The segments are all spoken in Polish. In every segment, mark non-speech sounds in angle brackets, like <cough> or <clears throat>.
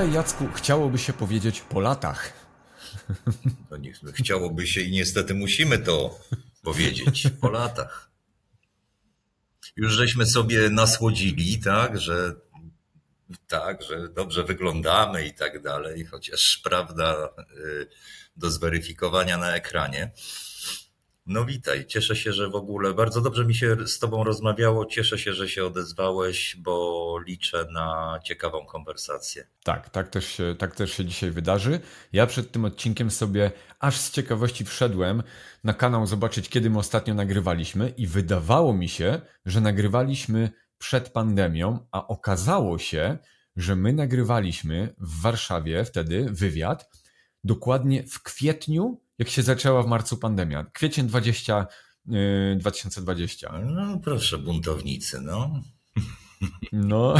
Dzisiaj, Jacku, chciałoby się powiedzieć po latach. <laughs> No nie, chciałoby się i niestety musimy to powiedzieć po latach. Już żeśmy sobie nasłodzili, tak, że tak, że dobrze wyglądamy i tak dalej, chociaż prawda y, do zweryfikowania na ekranie. No witaj, cieszę się, że w ogóle bardzo dobrze mi się z Tobą rozmawiało. Cieszę się, że się odezwałeś, bo liczę na ciekawą konwersację. Tak, tak też, się, tak też się dzisiaj wydarzy. Ja przed tym odcinkiem sobie aż z ciekawości wszedłem na kanał zobaczyć, kiedy my ostatnio nagrywaliśmy, i wydawało mi się, że nagrywaliśmy przed pandemią, a okazało się, że my nagrywaliśmy w Warszawie wtedy wywiad dokładnie w kwietniu jak się zaczęła w marcu pandemia. Kwiecień 20, 2020. Y, no proszę, buntownicy, no. No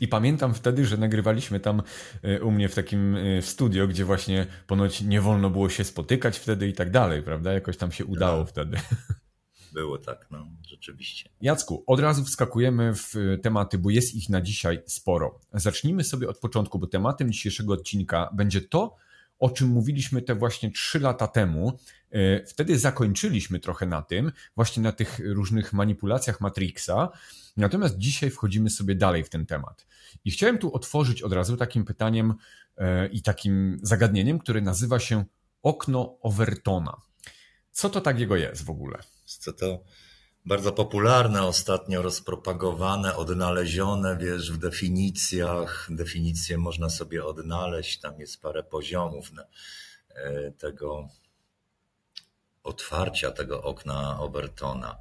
i pamiętam wtedy, że nagrywaliśmy tam y, u mnie w takim y, w studio, gdzie właśnie ponoć nie wolno było się spotykać wtedy i tak dalej, prawda? Jakoś tam się udało no. wtedy. Było tak, no, rzeczywiście. Jacku, od razu wskakujemy w tematy, bo jest ich na dzisiaj sporo. Zacznijmy sobie od początku, bo tematem dzisiejszego odcinka będzie to, o czym mówiliśmy te właśnie trzy lata temu. E, wtedy zakończyliśmy trochę na tym, właśnie na tych różnych manipulacjach Matrixa. Natomiast dzisiaj wchodzimy sobie dalej w ten temat. I chciałem tu otworzyć od razu takim pytaniem e, i takim zagadnieniem, które nazywa się okno Overtona. Co to takiego jest w ogóle? Co to bardzo popularne, ostatnio rozpropagowane, odnalezione, wiesz, w definicjach. Definicje można sobie odnaleźć, tam jest parę poziomów e, tego otwarcia tego okna Obertona.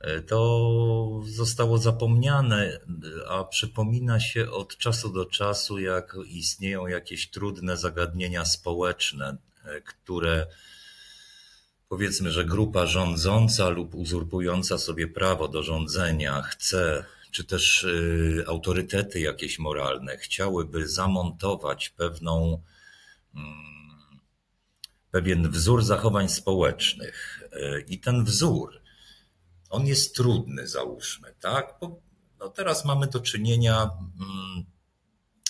E, to zostało zapomniane, a przypomina się od czasu do czasu, jak istnieją jakieś trudne zagadnienia społeczne, e, które powiedzmy, że grupa rządząca lub uzurpująca sobie prawo do rządzenia chce, czy też y, autorytety jakieś moralne chciałyby zamontować pewną, mm, pewien wzór zachowań społecznych. Y, I ten wzór, on jest trudny, załóżmy, tak? Bo no teraz mamy do czynienia mm,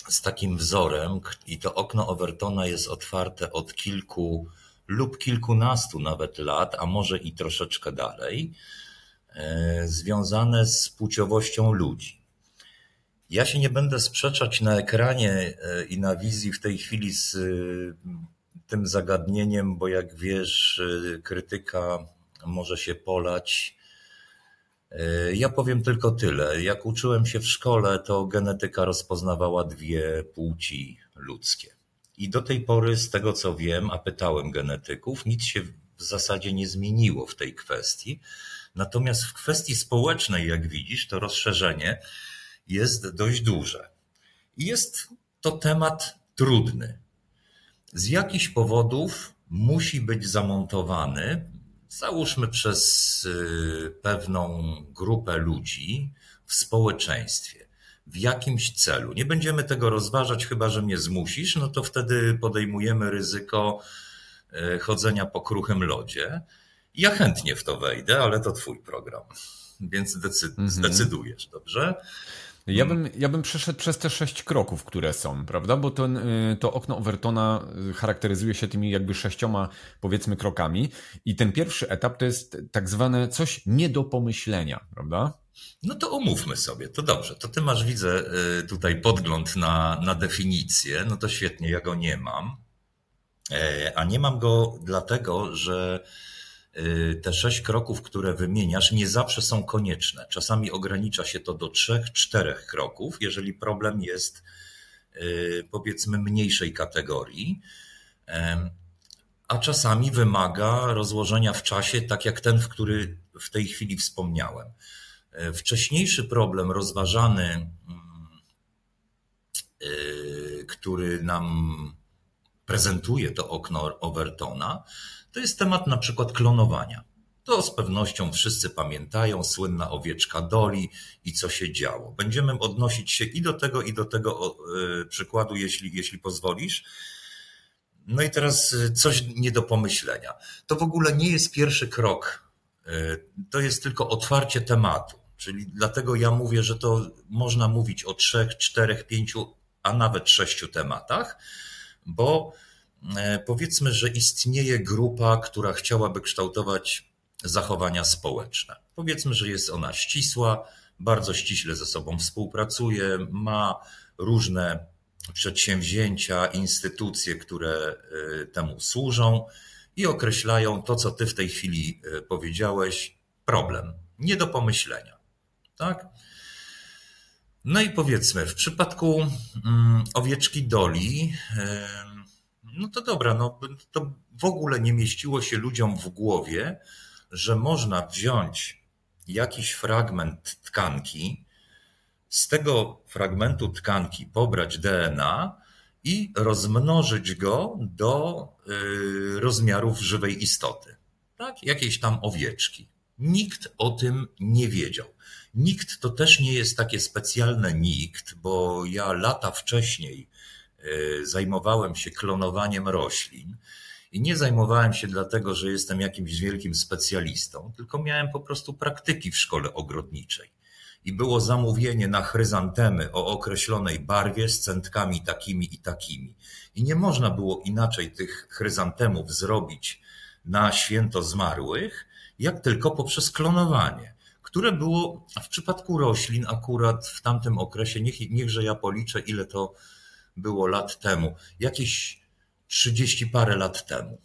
z takim wzorem, i to okno Overtona jest otwarte od kilku lub kilkunastu nawet lat, a może i troszeczkę dalej, e, związane z płciowością ludzi. Ja się nie będę sprzeczać na ekranie e, i na wizji w tej chwili z e, tym zagadnieniem, bo jak wiesz, krytyka może się polać. Ja powiem tylko tyle. Jak uczyłem się w szkole, to genetyka rozpoznawała dwie płci ludzkie. I do tej pory, z tego co wiem, a pytałem genetyków, nic się w zasadzie nie zmieniło w tej kwestii. Natomiast w kwestii społecznej, jak widzisz, to rozszerzenie jest dość duże. I jest to temat trudny. Z jakichś powodów musi być zamontowany, załóżmy przez y, pewną grupę ludzi w społeczeństwie w jakimś celu. Nie będziemy tego rozważać, chyba że mnie zmusisz, no to wtedy podejmujemy ryzyko e, chodzenia po kruchym lodzie. Ja chętnie w to wejdę, ale to twój program, więc mhm. zdecydujesz, dobrze? Ja bym, ja bym przeszedł przez te sześć kroków, które są, prawda? Bo to, y, to okno Overtona y, charakteryzuje się tymi jakby sześcioma, powiedzmy, krokami. I ten pierwszy etap to jest tak zwane coś nie do pomyślenia, prawda? No to omówmy sobie, to dobrze. To ty masz, widzę, y, tutaj podgląd na, na definicję. No to świetnie, ja go nie mam. E, a nie mam go dlatego, że y, te sześć kroków, które wymieniasz, nie zawsze są konieczne. Czasami ogranicza się to do trzech, czterech kroków, jeżeli problem jest y, powiedzmy mniejszej kategorii, a czasami wymaga rozłożenia w czasie, tak jak ten, w który w tej chwili wspomniałem. E, wcześniejszy problem rozważany, mm, e, który nam prezentuje to okno Overtona, to jest temat na przykład klonowania. To z pewnością wszyscy pamiętają, słynna owieczka Doli i co się działo. Będziemy odnosić się i do tego, i do tego e, przykładu, jeśli, jeśli pozwolisz. No i teraz coś nie do pomyślenia. To w ogóle nie jest pierwszy krok. To jest tylko otwarcie tematu. Czyli dlatego ja mówię, że to można mówić o trzech, czterech, pięciu, a nawet sześciu tematach, bo e, powiedzmy, że istnieje grupa, która chciałaby kształtować zachowania społeczne. Powiedzmy, że jest ona ścisła, bardzo ściśle ze sobą współpracuje, ma różne przedsięwzięcia, instytucje, które y, temu służą i określają to, co ty w tej chwili y, powiedziałeś, problem. Nie do pomyślenia. Tak? No i powiedzmy, w przypadku mm, owieczki Doli, no to dobra, no to w ogóle nie mieściło się ludziom w głowie, że można wziąć jakiś fragment tkanki, z tego fragmentu tkanki pobrać DNA i rozmnożyć go do y, rozmiarów żywej istoty, tak? jakiejś tam owieczki. Nikt o tym nie wiedział. Nikt to też nie jest takie specjalne nikt, bo ja lata wcześniej y, zajmowałem się klonowaniem roślin i nie zajmowałem się dlatego, że jestem jakimś wielkim specjalistą, tylko miałem po prostu praktyki w szkole ogrodniczej. I było zamówienie na chryzantemy o określonej barwie z centkami takimi i takimi. I nie można było inaczej tych chryzantemów zrobić na święto zmarłych, jak tylko poprzez klonowanie, które było w przypadku roślin akurat w tamtym okresie, niech, niechże ja policzę, ile to było lat temu, jakieś 30 parę lat temu.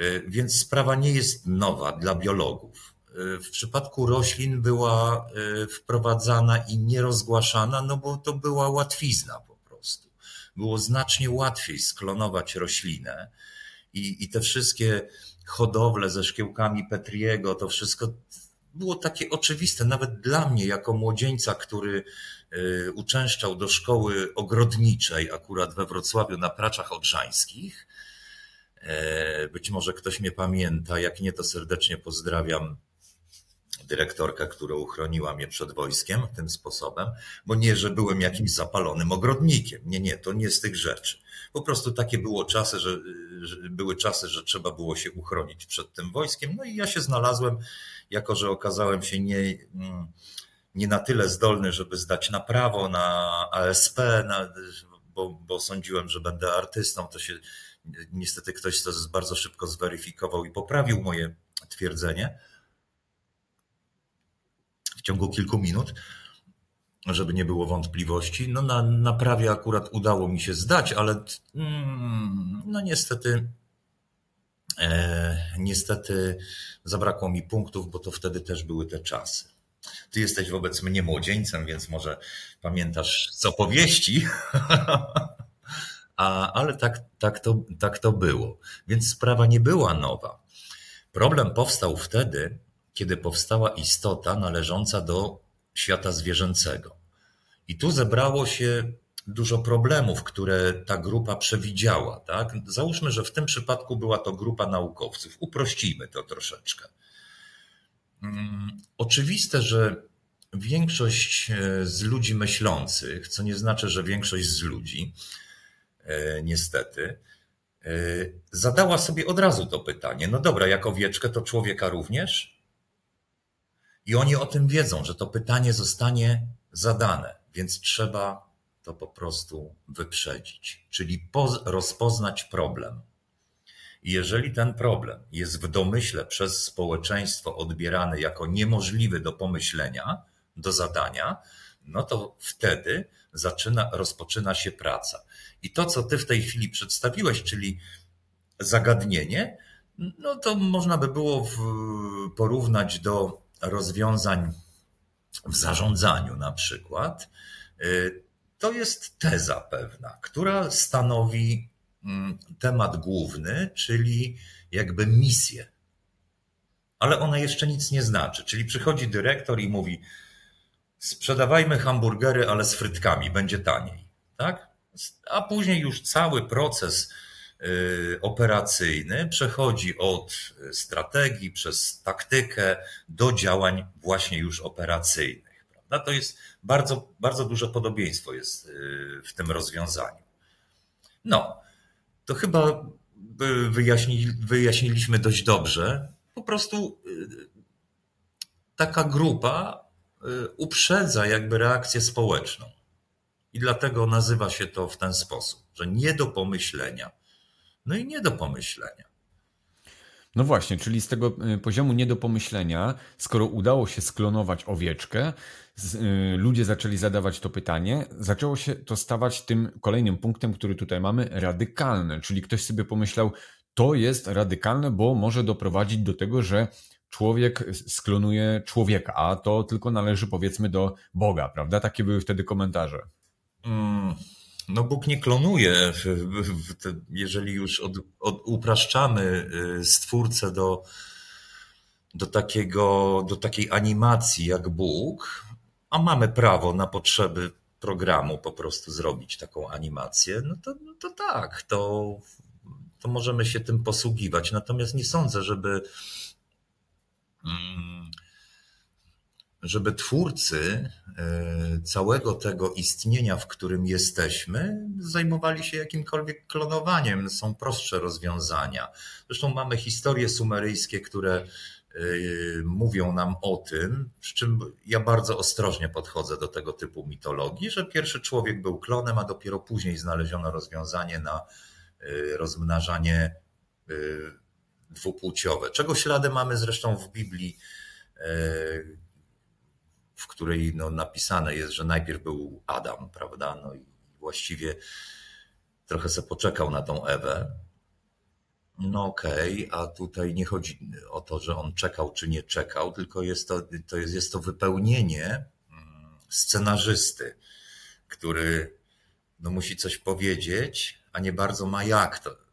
Y, więc sprawa nie jest nowa dla biologów. Y, w przypadku roślin była y, wprowadzana i nierozgłaszana, no bo to była łatwizna po prostu. Było znacznie łatwiej sklonować roślinę i, i te wszystkie hodowle ze szkiełkami Petriego, to wszystko było takie oczywiste, nawet dla mnie, jako młodzieńca, który y, uczęszczał do szkoły ogrodniczej, akurat we Wrocławiu na Praczach Odrzańskich. E, być może ktoś mnie pamięta, jak nie, to serdecznie pozdrawiam dyrektorkę, która uchroniła mnie przed wojskiem tym sposobem, bo nie, że byłem jakimś zapalonym ogrodnikiem. Nie, nie, to nie z tych rzeczy. Po prostu takie było czasy, że, że były czasy, że trzeba było się uchronić przed tym wojskiem. No i ja się znalazłem jako że okazałem się nie, mm, nie na tyle zdolny, żeby zdać na prawo, na ASP, na, bo, bo sądziłem, że będę artystą, to się niestety ktoś to bardzo szybko zweryfikował i poprawił moje twierdzenie w ciągu kilku minut, żeby nie było wątpliwości. No na, na prawie akurat udało mi się zdać, ale mm, no niestety niestety zabrakło mi punktów, bo to wtedy też były te czasy. Ty jesteś wobec mnie młodzieńcem, więc może pamiętasz z opowieści, <laughs> A, ale tak, tak, to, tak to było. Więc sprawa nie była nowa. Problem powstał wtedy, kiedy powstała istota należąca do świata zwierzęcego. I tu zebrało się dużo problemów, które ta grupa przewidziała. Tak? Załóżmy, że w tym przypadku była to grupa naukowców. Uprościjmy to troszeczkę. Mm, oczywiste, że większość e, z ludzi myślących, co nie znaczy, że większość z ludzi, e, niestety, e, zadała sobie od razu to pytanie. No dobra, jak owieczkę, to człowieka również? I oni o tym wiedzą, że to pytanie zostanie zadane, więc trzeba to po prostu wyprzedzić, czyli rozpoznać problem. Jeżeli ten problem jest w domyśle przez społeczeństwo odbierany jako niemożliwy do pomyślenia, do zadania, no to wtedy zaczyna, rozpoczyna się praca. I to, co ty w tej chwili przedstawiłeś, czyli zagadnienie, no to można by było w, porównać do rozwiązań w zarządzaniu na przykład. To jest teza pewna, która stanowi mm, temat główny, czyli jakby misję. Ale ona jeszcze nic nie znaczy. Czyli przychodzi dyrektor i mówi: sprzedawajmy hamburgery, ale z frytkami, będzie taniej. Tak? A później już cały proces y, operacyjny przechodzi od strategii przez taktykę do działań właśnie już operacyjnych. No to jest bardzo, bardzo duże podobieństwo jest y, w tym rozwiązaniu. No, to chyba wyjaśni, wyjaśniliśmy dość dobrze. Po prostu y, taka grupa y, uprzedza jakby reakcję społeczną. I dlatego nazywa się to w ten sposób, że nie do pomyślenia. No i nie do pomyślenia. No właśnie, czyli z tego y, poziomu nie do pomyślenia, skoro udało się sklonować owieczkę, y, ludzie zaczęli zadawać to pytanie, zaczęło się to stawać tym kolejnym punktem, który tutaj mamy, radykalne. Czyli ktoś sobie pomyślał, to jest radykalne, bo może doprowadzić do tego, że człowiek sklonuje człowieka, a to tylko należy powiedzmy do Boga, prawda? Takie były wtedy komentarze. Mm, no Bóg nie klonuje. Jeżeli już od, od, upraszczamy y, stwórcę do, do, takiego, do takiej animacji jak Bóg, a mamy prawo na potrzeby programu po prostu zrobić taką animację, no to, no to tak, to, to możemy się tym posługiwać. Natomiast nie sądzę, żeby. Mm, żeby twórcy e, całego tego istnienia, w którym jesteśmy, zajmowali się jakimkolwiek klonowaniem. Są prostsze rozwiązania. Zresztą mamy historie sumeryjskie, które e, mówią nam o tym, przy czym ja bardzo ostrożnie podchodzę do tego typu mitologii, że pierwszy człowiek był klonem, a dopiero później znaleziono rozwiązanie na e, rozmnażanie dwupłciowe. Czego ślady mamy zresztą w Biblii w której no, napisane jest, że najpierw był Adam, prawda? No i właściwie trochę se poczekał na tą Ewę. No okej, okay, a tutaj nie chodzi o to, że on czekał czy nie czekał, tylko jest to, to jest, jest to wypełnienie mm, scenarzysty, który no, musi coś powiedzieć, a nie bardzo ma jak to,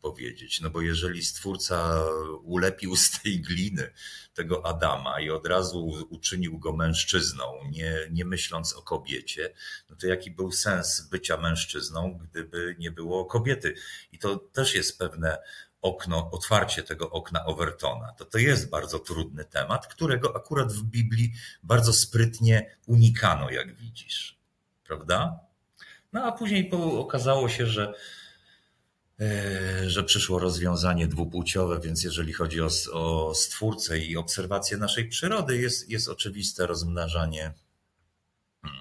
powiedzieć. No bo jeżeli stwórca ulepił z tej gliny tego Adama i od razu uczynił go mężczyzną, nie, nie myśląc o kobiecie, no to jaki był sens bycia mężczyzną, gdyby nie było kobiety? I to też jest pewne okno, otwarcie tego okna Overtona. To to jest bardzo trudny temat, którego akurat w Biblii bardzo sprytnie unikano, jak widzisz. Prawda? No a później okazało się, że że przyszło rozwiązanie dwupłciowe, więc jeżeli chodzi o, o stwórcę i obserwację naszej przyrody, jest, jest oczywiste rozmnażanie mm,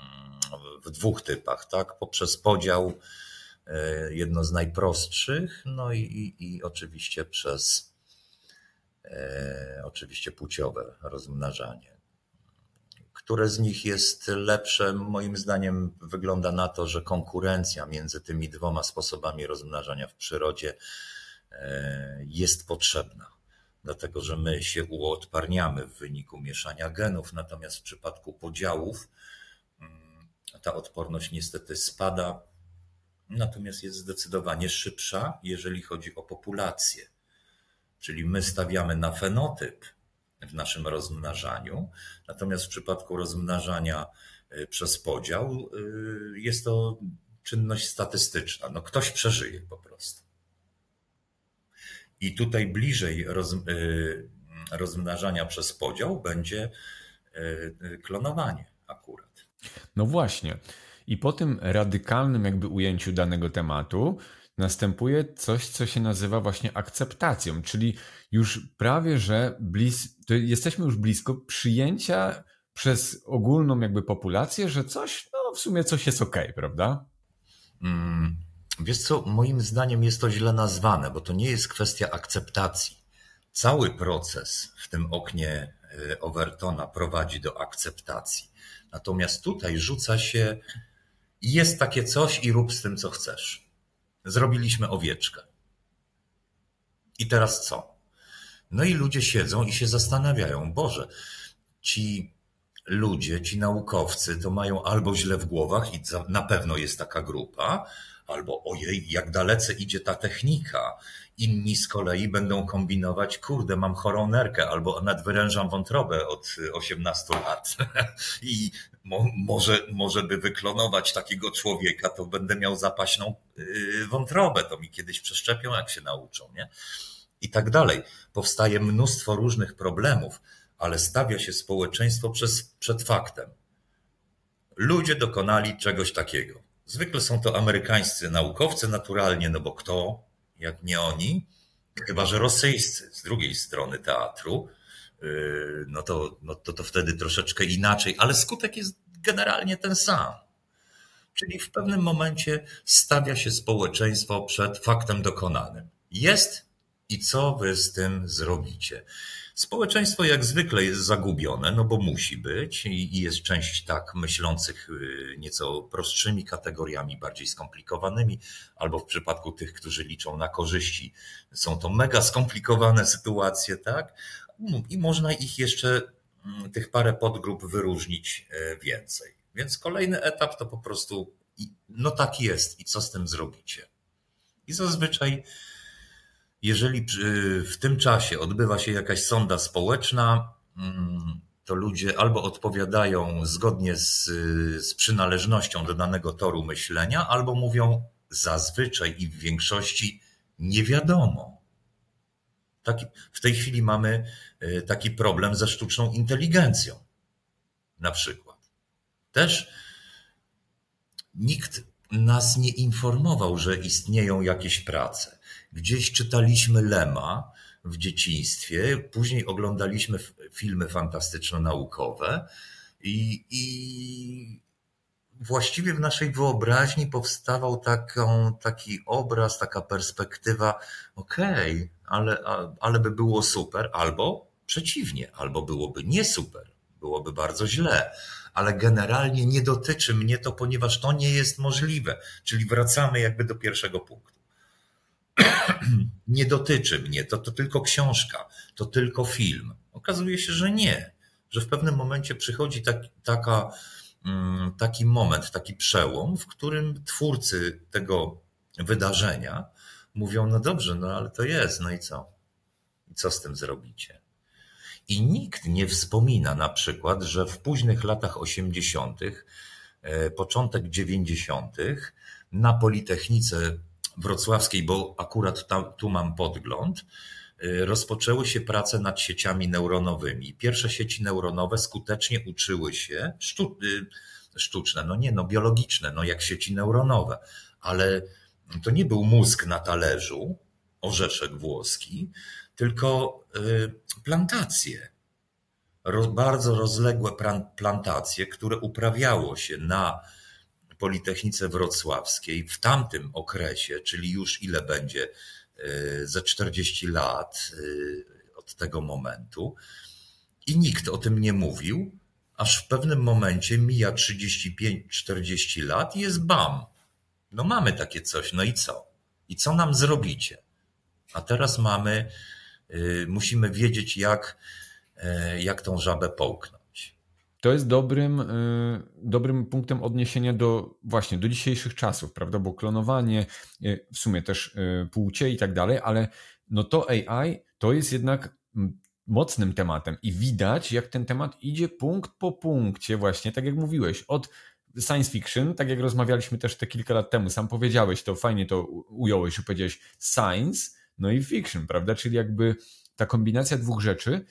w dwóch typach, tak? Poprzez podział, e, jedno z najprostszych, no i, i, i oczywiście przez e, oczywiście płciowe rozmnażanie. Które z nich jest lepsze? Moim zdaniem wygląda na to, że konkurencja między tymi dwoma sposobami rozmnażania w przyrodzie e, jest potrzebna. Dlatego, że my się uodparniamy w wyniku mieszania genów, natomiast w przypadku podziałów mm, ta odporność niestety spada, natomiast jest zdecydowanie szybsza, jeżeli chodzi o populację. Czyli my stawiamy na fenotyp, w naszym rozmnażaniu. Natomiast w przypadku rozmnażania y, przez podział y, jest to czynność statystyczna. No ktoś przeżyje po prostu. I tutaj bliżej roz, y, rozmnażania przez podział będzie klonowanie akurat. No właśnie. I po tym radykalnym jakby ujęciu danego tematu następuje coś, co się nazywa właśnie akceptacją, czyli już prawie, że blis, jesteśmy już blisko przyjęcia przez ogólną jakby populację, że coś, no w sumie coś jest ok, prawda? Mm, wiesz co, moim zdaniem jest to źle nazwane, bo to nie jest kwestia akceptacji. Cały proces w tym oknie y, Overtona prowadzi do akceptacji. Natomiast tutaj rzuca się, jest takie coś i rób z tym, co chcesz. Zrobiliśmy owieczkę. I teraz co? No i ludzie siedzą i się zastanawiają, Boże, ci ludzie, ci naukowcy to mają albo źle w głowach i na pewno jest taka grupa, albo ojej, jak dalece idzie ta technika. Inni z kolei będą kombinować, kurde, mam chorą nerkę, albo nadwyrężam wątrobę od 18 lat <laughs> i mo, może, może by wyklonować takiego człowieka, to będę miał zapaśną yy, wątrobę, to mi kiedyś przeszczepią, jak się nauczą, nie? i tak dalej. Powstaje mnóstwo różnych problemów, ale stawia się społeczeństwo przez, przed faktem. Ludzie dokonali czegoś takiego. Zwykle są to amerykańscy naukowcy, naturalnie, no bo kto, jak nie oni, chyba że rosyjscy z drugiej strony teatru, yy, no to, no to, to wtedy troszeczkę inaczej, ale skutek jest generalnie ten sam. Czyli w pewnym momencie stawia się społeczeństwo przed faktem dokonanym. Jest i co wy z tym zrobicie? Społeczeństwo jak zwykle jest zagubione, no bo musi być i jest część tak myślących y, nieco prostszymi kategoriami, bardziej skomplikowanymi, albo w przypadku tych, którzy liczą na korzyści, są to mega skomplikowane <laughs> sytuacje, tak? I można ich jeszcze, mm, tych parę podgrup wyróżnić e, więcej. Więc kolejny etap to po prostu, no tak jest i co z tym zrobicie? I zazwyczaj jeżeli w tym czasie odbywa się jakaś sonda społeczna, mm, to ludzie albo odpowiadają zgodnie z, z przynależnością do danego toru myślenia, albo mówią zazwyczaj i w większości nie wiadomo. W tej chwili mamy y, taki problem ze sztuczną inteligencją. Na przykład. Też nikt nas nie informował, że istnieją jakieś prace. Gdzieś czytaliśmy Lema w dzieciństwie, później oglądaliśmy filmy fantastyczno-naukowe i, i właściwie w naszej wyobraźni powstawał taką, taki obraz, taka perspektywa, okej, okay, ale, ale by było super, albo przeciwnie, albo byłoby nie super, byłoby bardzo źle ale generalnie nie dotyczy mnie to, ponieważ to nie jest możliwe. Czyli wracamy jakby do pierwszego punktu. Nie dotyczy mnie, to, to tylko książka, to tylko film. Okazuje się, że nie, że w pewnym momencie przychodzi tak, taka, mm, taki moment, taki przełom, w którym twórcy tego wydarzenia mówią: No dobrze, no ale to jest, no i co? I co z tym zrobicie? I nikt nie wspomina na przykład, że w późnych latach 80., e, początek 90., na Politechnice Wrocławskiej, bo akurat tam, tu mam podgląd, e, rozpoczęły się prace nad sieciami neuronowymi. Pierwsze sieci neuronowe skutecznie uczyły się, sztu, e, sztuczne, no nie, no biologiczne, no jak sieci neuronowe, ale to nie był mózg na talerzu, orzeszek włoski, tylko y, plantacje. Bardzo rozległe plantacje, które uprawiało się na Politechnice Wrocławskiej w tamtym okresie, czyli już ile będzie y, ze 40 lat y, od tego momentu. I nikt o tym nie mówił, aż w pewnym momencie mija 35-40 lat i jest bam. No mamy takie coś, no i co? I co nam zrobicie? A teraz mamy Y, musimy wiedzieć, jak, jak tą żabę połknąć. To jest dobrym, y, dobrym punktem odniesienia do właśnie do dzisiejszych czasów, prawda? Bo klonowanie, y, w sumie też płcie i tak dalej, ale no to AI to jest jednak mocnym tematem i widać, jak ten temat idzie punkt po punkcie, właśnie tak jak mówiłeś, od science fiction, tak jak rozmawialiśmy też te kilka lat temu, sam powiedziałeś to, fajnie to ująłeś, że powiedziałeś science, no i fiction, prawda? Czyli jakby ta kombinacja dwóch rzeczy.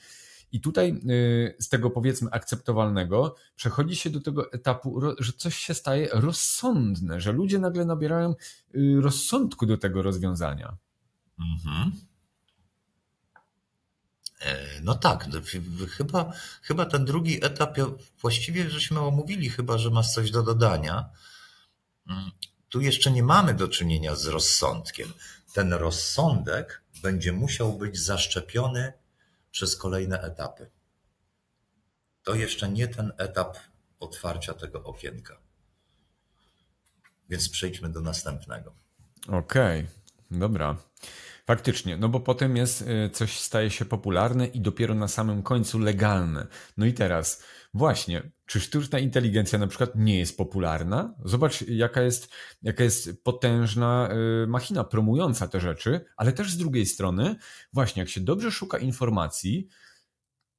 I tutaj y, z tego powiedzmy akceptowalnego przechodzi się do tego etapu, że coś się staje rozsądne, że ludzie nagle nabierają y, rozsądku do tego rozwiązania. Mhm. E, no tak, no, chyba, chyba ten drugi etap, właściwie żeśmy omówili, chyba że masz coś do dodania. Mm, tu jeszcze nie mamy do czynienia z rozsądkiem ten rozsądek będzie musiał być zaszczepiony przez kolejne etapy. To jeszcze nie ten etap otwarcia tego okienka. Więc przejdźmy do następnego. Okej, okay, dobra. Faktycznie, no bo potem jest y, coś staje się popularne i dopiero na samym końcu legalne. No i teraz Właśnie, czy sztuczna inteligencja na przykład nie jest popularna? Zobacz, jaka jest, jaka jest potężna y, machina promująca te rzeczy, ale też z drugiej strony, właśnie, jak się dobrze szuka informacji,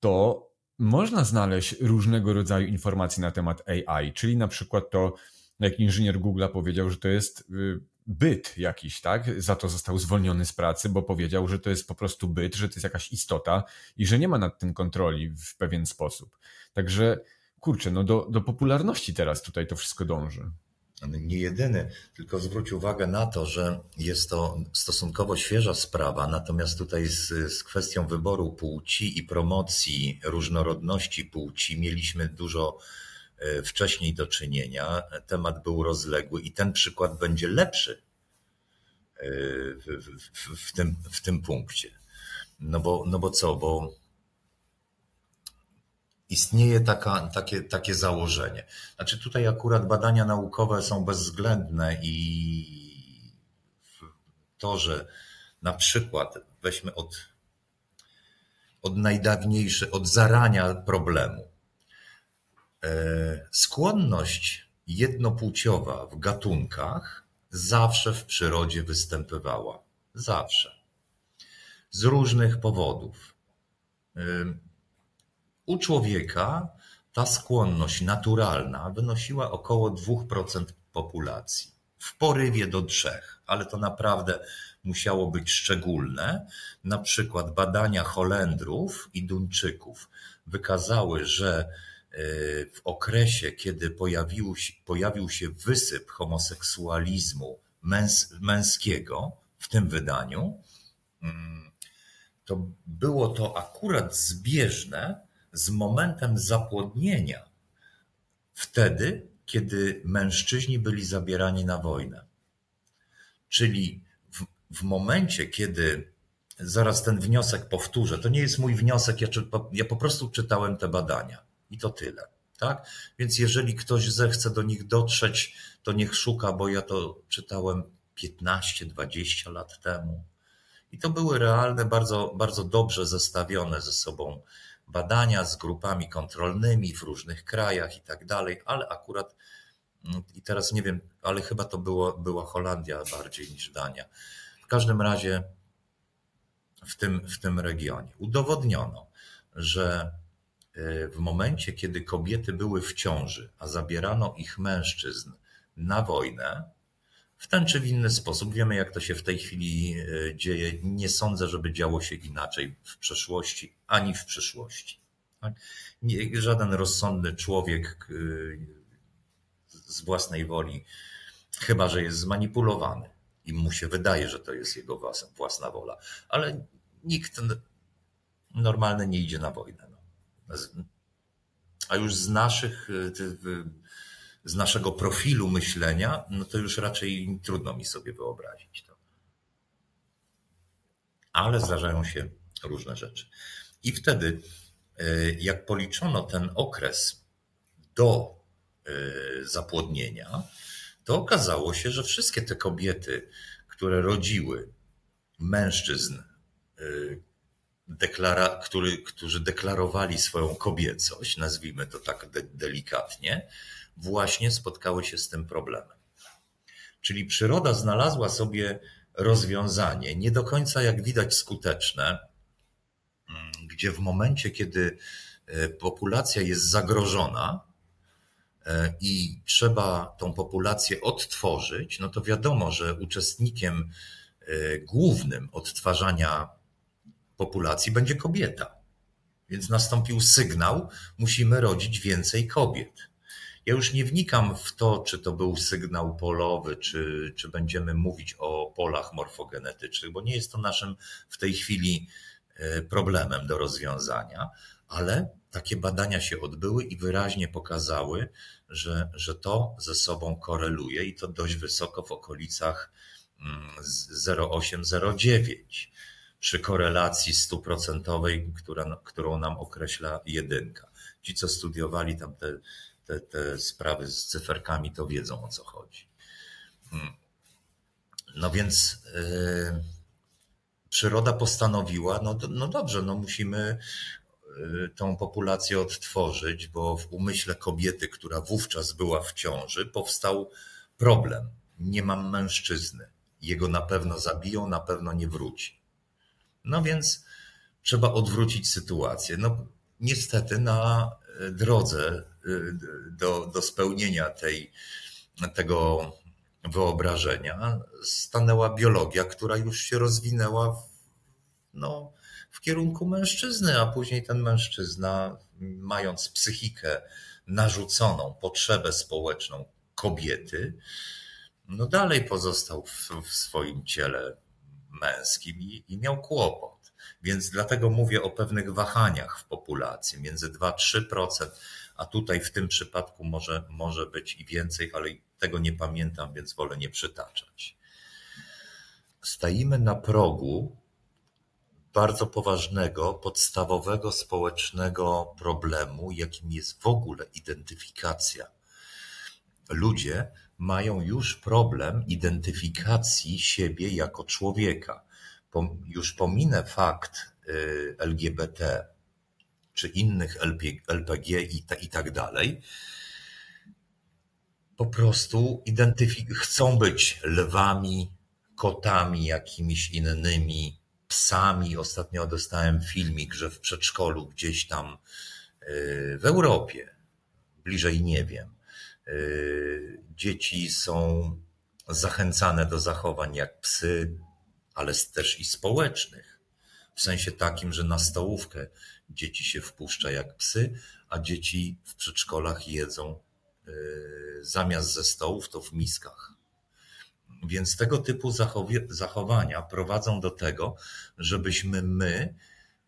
to można znaleźć różnego rodzaju informacje na temat AI, czyli na przykład to, jak inżynier Google'a powiedział, że to jest y, byt jakiś, tak? Za to został zwolniony z pracy, bo powiedział, że to jest po prostu byt, że to jest jakaś istota i że nie ma nad tym kontroli w pewien sposób. Także kurczę, no do, do popularności teraz tutaj to wszystko dąży. Nie jedyny, tylko zwróć uwagę na to, że jest to stosunkowo świeża sprawa, natomiast tutaj z, z kwestią wyboru płci i promocji różnorodności płci mieliśmy dużo e, wcześniej do czynienia. Temat był rozległy i ten przykład będzie lepszy e, w, w, w, tym, w tym punkcie. No bo, no bo co? Bo istnieje taka, takie, takie założenie. Znaczy tutaj akurat badania naukowe są bezwzględne i to, że na przykład weźmy od, od najdawniejszej, od zarania problemu. E, skłonność jednopłciowa w gatunkach zawsze w przyrodzie występowała. Zawsze. Z różnych powodów. U człowieka ta skłonność naturalna wynosiła około 2% populacji. W porywie do 3%, ale to naprawdę musiało być szczególne. Na przykład badania Holendrów i Duńczyków wykazały, że e, w okresie, kiedy pojawił się, pojawił się wysyp homoseksualizmu męs, męskiego w tym wydaniu, mm, to było to akurat zbieżne z momentem zapłodnienia, wtedy, kiedy mężczyźni byli zabierani na wojnę. Czyli w, w momencie, kiedy zaraz ten wniosek powtórzę, to nie jest mój wniosek, ja, ja po prostu czytałem te badania i to tyle. Tak? Więc jeżeli ktoś zechce do nich dotrzeć, to niech szuka, bo ja to czytałem 15-20 lat temu. I to były realne, bardzo, bardzo dobrze zestawione ze sobą badania z grupami kontrolnymi w różnych krajach i tak dalej, ale akurat mm, i teraz nie wiem, ale chyba to było, była Holandia bardziej niż Dania. W każdym razie w tym, w tym regionie udowodniono, że y, w momencie, kiedy kobiety były w ciąży, a zabierano ich mężczyzn na wojnę, w ten czy w inny sposób. Wiemy, jak to się w tej chwili e, dzieje. Nie sądzę, żeby działo się inaczej w przeszłości ani w przyszłości. Tak? Nie, żaden rozsądny człowiek e, z własnej woli, chyba że jest zmanipulowany i mu się wydaje, że to jest jego własna wola, ale nikt normalny nie idzie na wojnę. No. A już z naszych e, z naszego profilu myślenia, no to już raczej trudno mi sobie wyobrazić to. Ale zdarzają się różne rzeczy. I wtedy, e, jak policzono ten okres do e, zapłodnienia, to okazało się, że wszystkie te kobiety, które rodziły mężczyzn, e, deklara, który, którzy deklarowali swoją kobiecość, nazwijmy to tak de, delikatnie, właśnie spotkały się z tym problemem. Czyli przyroda znalazła sobie rozwiązanie, nie do końca jak widać skuteczne, gdzie w momencie, kiedy e, populacja jest zagrożona e, i trzeba tą populację odtworzyć, no to wiadomo, że uczestnikiem e, głównym odtwarzania populacji będzie kobieta. Więc nastąpił sygnał, musimy rodzić więcej kobiet. Ja już nie wnikam w to, czy to był sygnał polowy, czy, czy będziemy mówić o polach morfogenetycznych, bo nie jest to naszym w tej chwili e, problemem do rozwiązania, ale takie badania się odbyły i wyraźnie pokazały, że, że to ze sobą koreluje i to dość wysoko w okolicach 0,8-0,9 mm, przy korelacji stuprocentowej, która, którą nam określa jedynka. Ci, co studiowali tam te te, te sprawy z cyferkami, to wiedzą o co chodzi. Hmm. No więc yy, przyroda postanowiła, no, no dobrze, no musimy yy, tą populację odtworzyć, bo w umyśle kobiety, która wówczas była w ciąży, powstał problem. Nie mam mężczyzny. Jego na pewno zabiją, na pewno nie wróci. No więc trzeba odwrócić sytuację. No niestety na drodze y, do, do spełnienia tej, tego wyobrażenia stanęła biologia, która już się rozwinęła w, no, w kierunku mężczyzny, a później ten mężczyzna, mając psychikę narzuconą, potrzebę społeczną kobiety, no dalej pozostał w, w swoim ciele męskim i, i miał kłopot. Więc dlatego mówię o pewnych wahaniach w populacji, między 2-3%, a tutaj w tym przypadku może, może być i więcej, ale tego nie pamiętam, więc wolę nie przytaczać. Stajemy na progu bardzo poważnego, podstawowego społecznego problemu, jakim jest w ogóle identyfikacja. Ludzie mają już problem identyfikacji siebie jako człowieka. Już pominę fakt y, LGBT czy innych LPG i, tak dalej. Po prostu chcą być lwami, kotami, jakimiś innymi, psami. Ostatnio dostałem filmik, że w przedszkolu gdzieś tam y, w Europie, bliżej nie wiem, y, dzieci są zachęcane do zachowań jak psy, ale też i społecznych. W sensie takim, że na stołówkę dzieci się wpuszcza jak psy, a dzieci w przedszkolach jedzą y, zamiast ze stołów to w miskach. Więc tego typu zachowania prowadzą do tego, żebyśmy my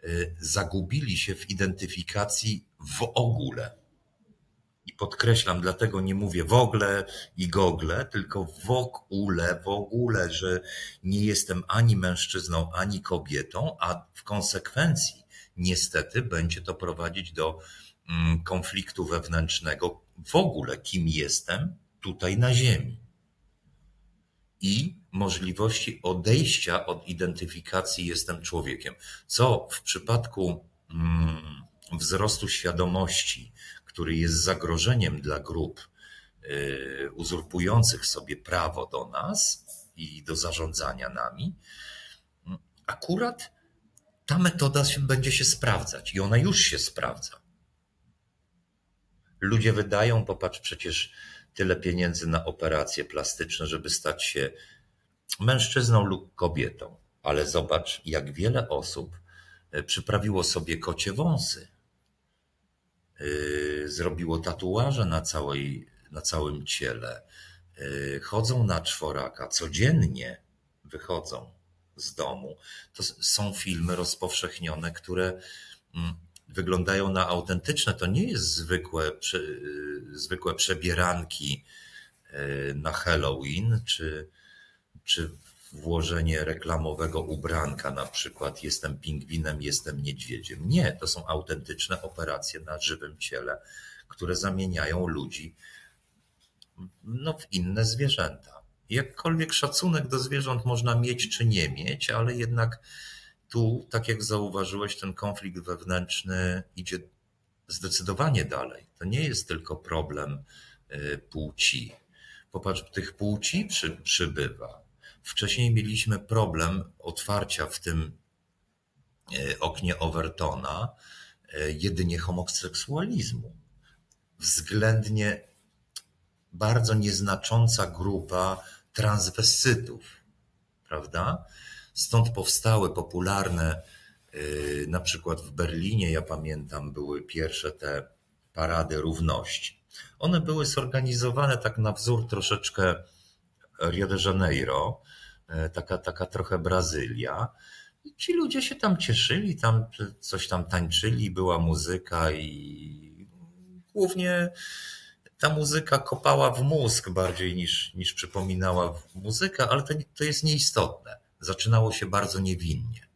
y, zagubili się w identyfikacji w ogóle. I podkreślam, dlatego nie mówię w ogóle i gogle, tylko w ogóle, w ogóle, że nie jestem ani mężczyzną, ani kobietą, a w konsekwencji niestety będzie to prowadzić do mm, konfliktu wewnętrznego w ogóle, kim jestem tutaj na Ziemi i możliwości odejścia od identyfikacji jestem człowiekiem. Co w przypadku mm, wzrostu świadomości, który jest zagrożeniem dla grup y, uzurpujących sobie prawo do nas i do zarządzania nami, akurat ta metoda się, będzie się sprawdzać i ona już się sprawdza. Ludzie wydają, popatrz, przecież tyle pieniędzy na operacje plastyczne, żeby stać się mężczyzną lub kobietą. Ale zobacz, jak wiele osób e, przyprawiło sobie kocie wąsy, e, zrobiło tatuaże na, całej, na całym ciele, e, chodzą na czworaka, codziennie wychodzą z domu. To są filmy rozpowszechnione, które mm, wyglądają na autentyczne. To nie jest zwykłe, zwykłe przebieranki e, na Halloween, czy, czy włożenie reklamowego ubranka, na przykład jestem pingwinem, jestem niedźwiedziem. Nie, to są autentyczne operacje na żywym ciele, które zamieniają ludzi no, w inne zwierzęta. Jakkolwiek szacunek do zwierząt można mieć czy nie mieć, ale jednak tu, tak jak zauważyłeś, ten konflikt wewnętrzny idzie zdecydowanie dalej. To nie jest tylko problem y, płci. Popatrz, tych płci przy, przybywa. Wcześniej mieliśmy problem otwarcia w tym y, oknie Overtona y, jedynie homoseksualizmu. Względnie bardzo nieznacząca grupa transwestytów, prawda? Stąd powstały popularne, y, na przykład w Berlinie, ja pamiętam, były pierwsze te parady równości. One były zorganizowane tak na wzór troszeczkę Rio de Janeiro, y, taka, taka trochę Brazylia. I ci ludzie się tam cieszyli, tam coś tam tańczyli, była muzyka i głównie ta muzyka kopała w mózg bardziej niż, niż przypominała muzykę, ale to, to jest nieistotne. Zaczynało się bardzo niewinnie.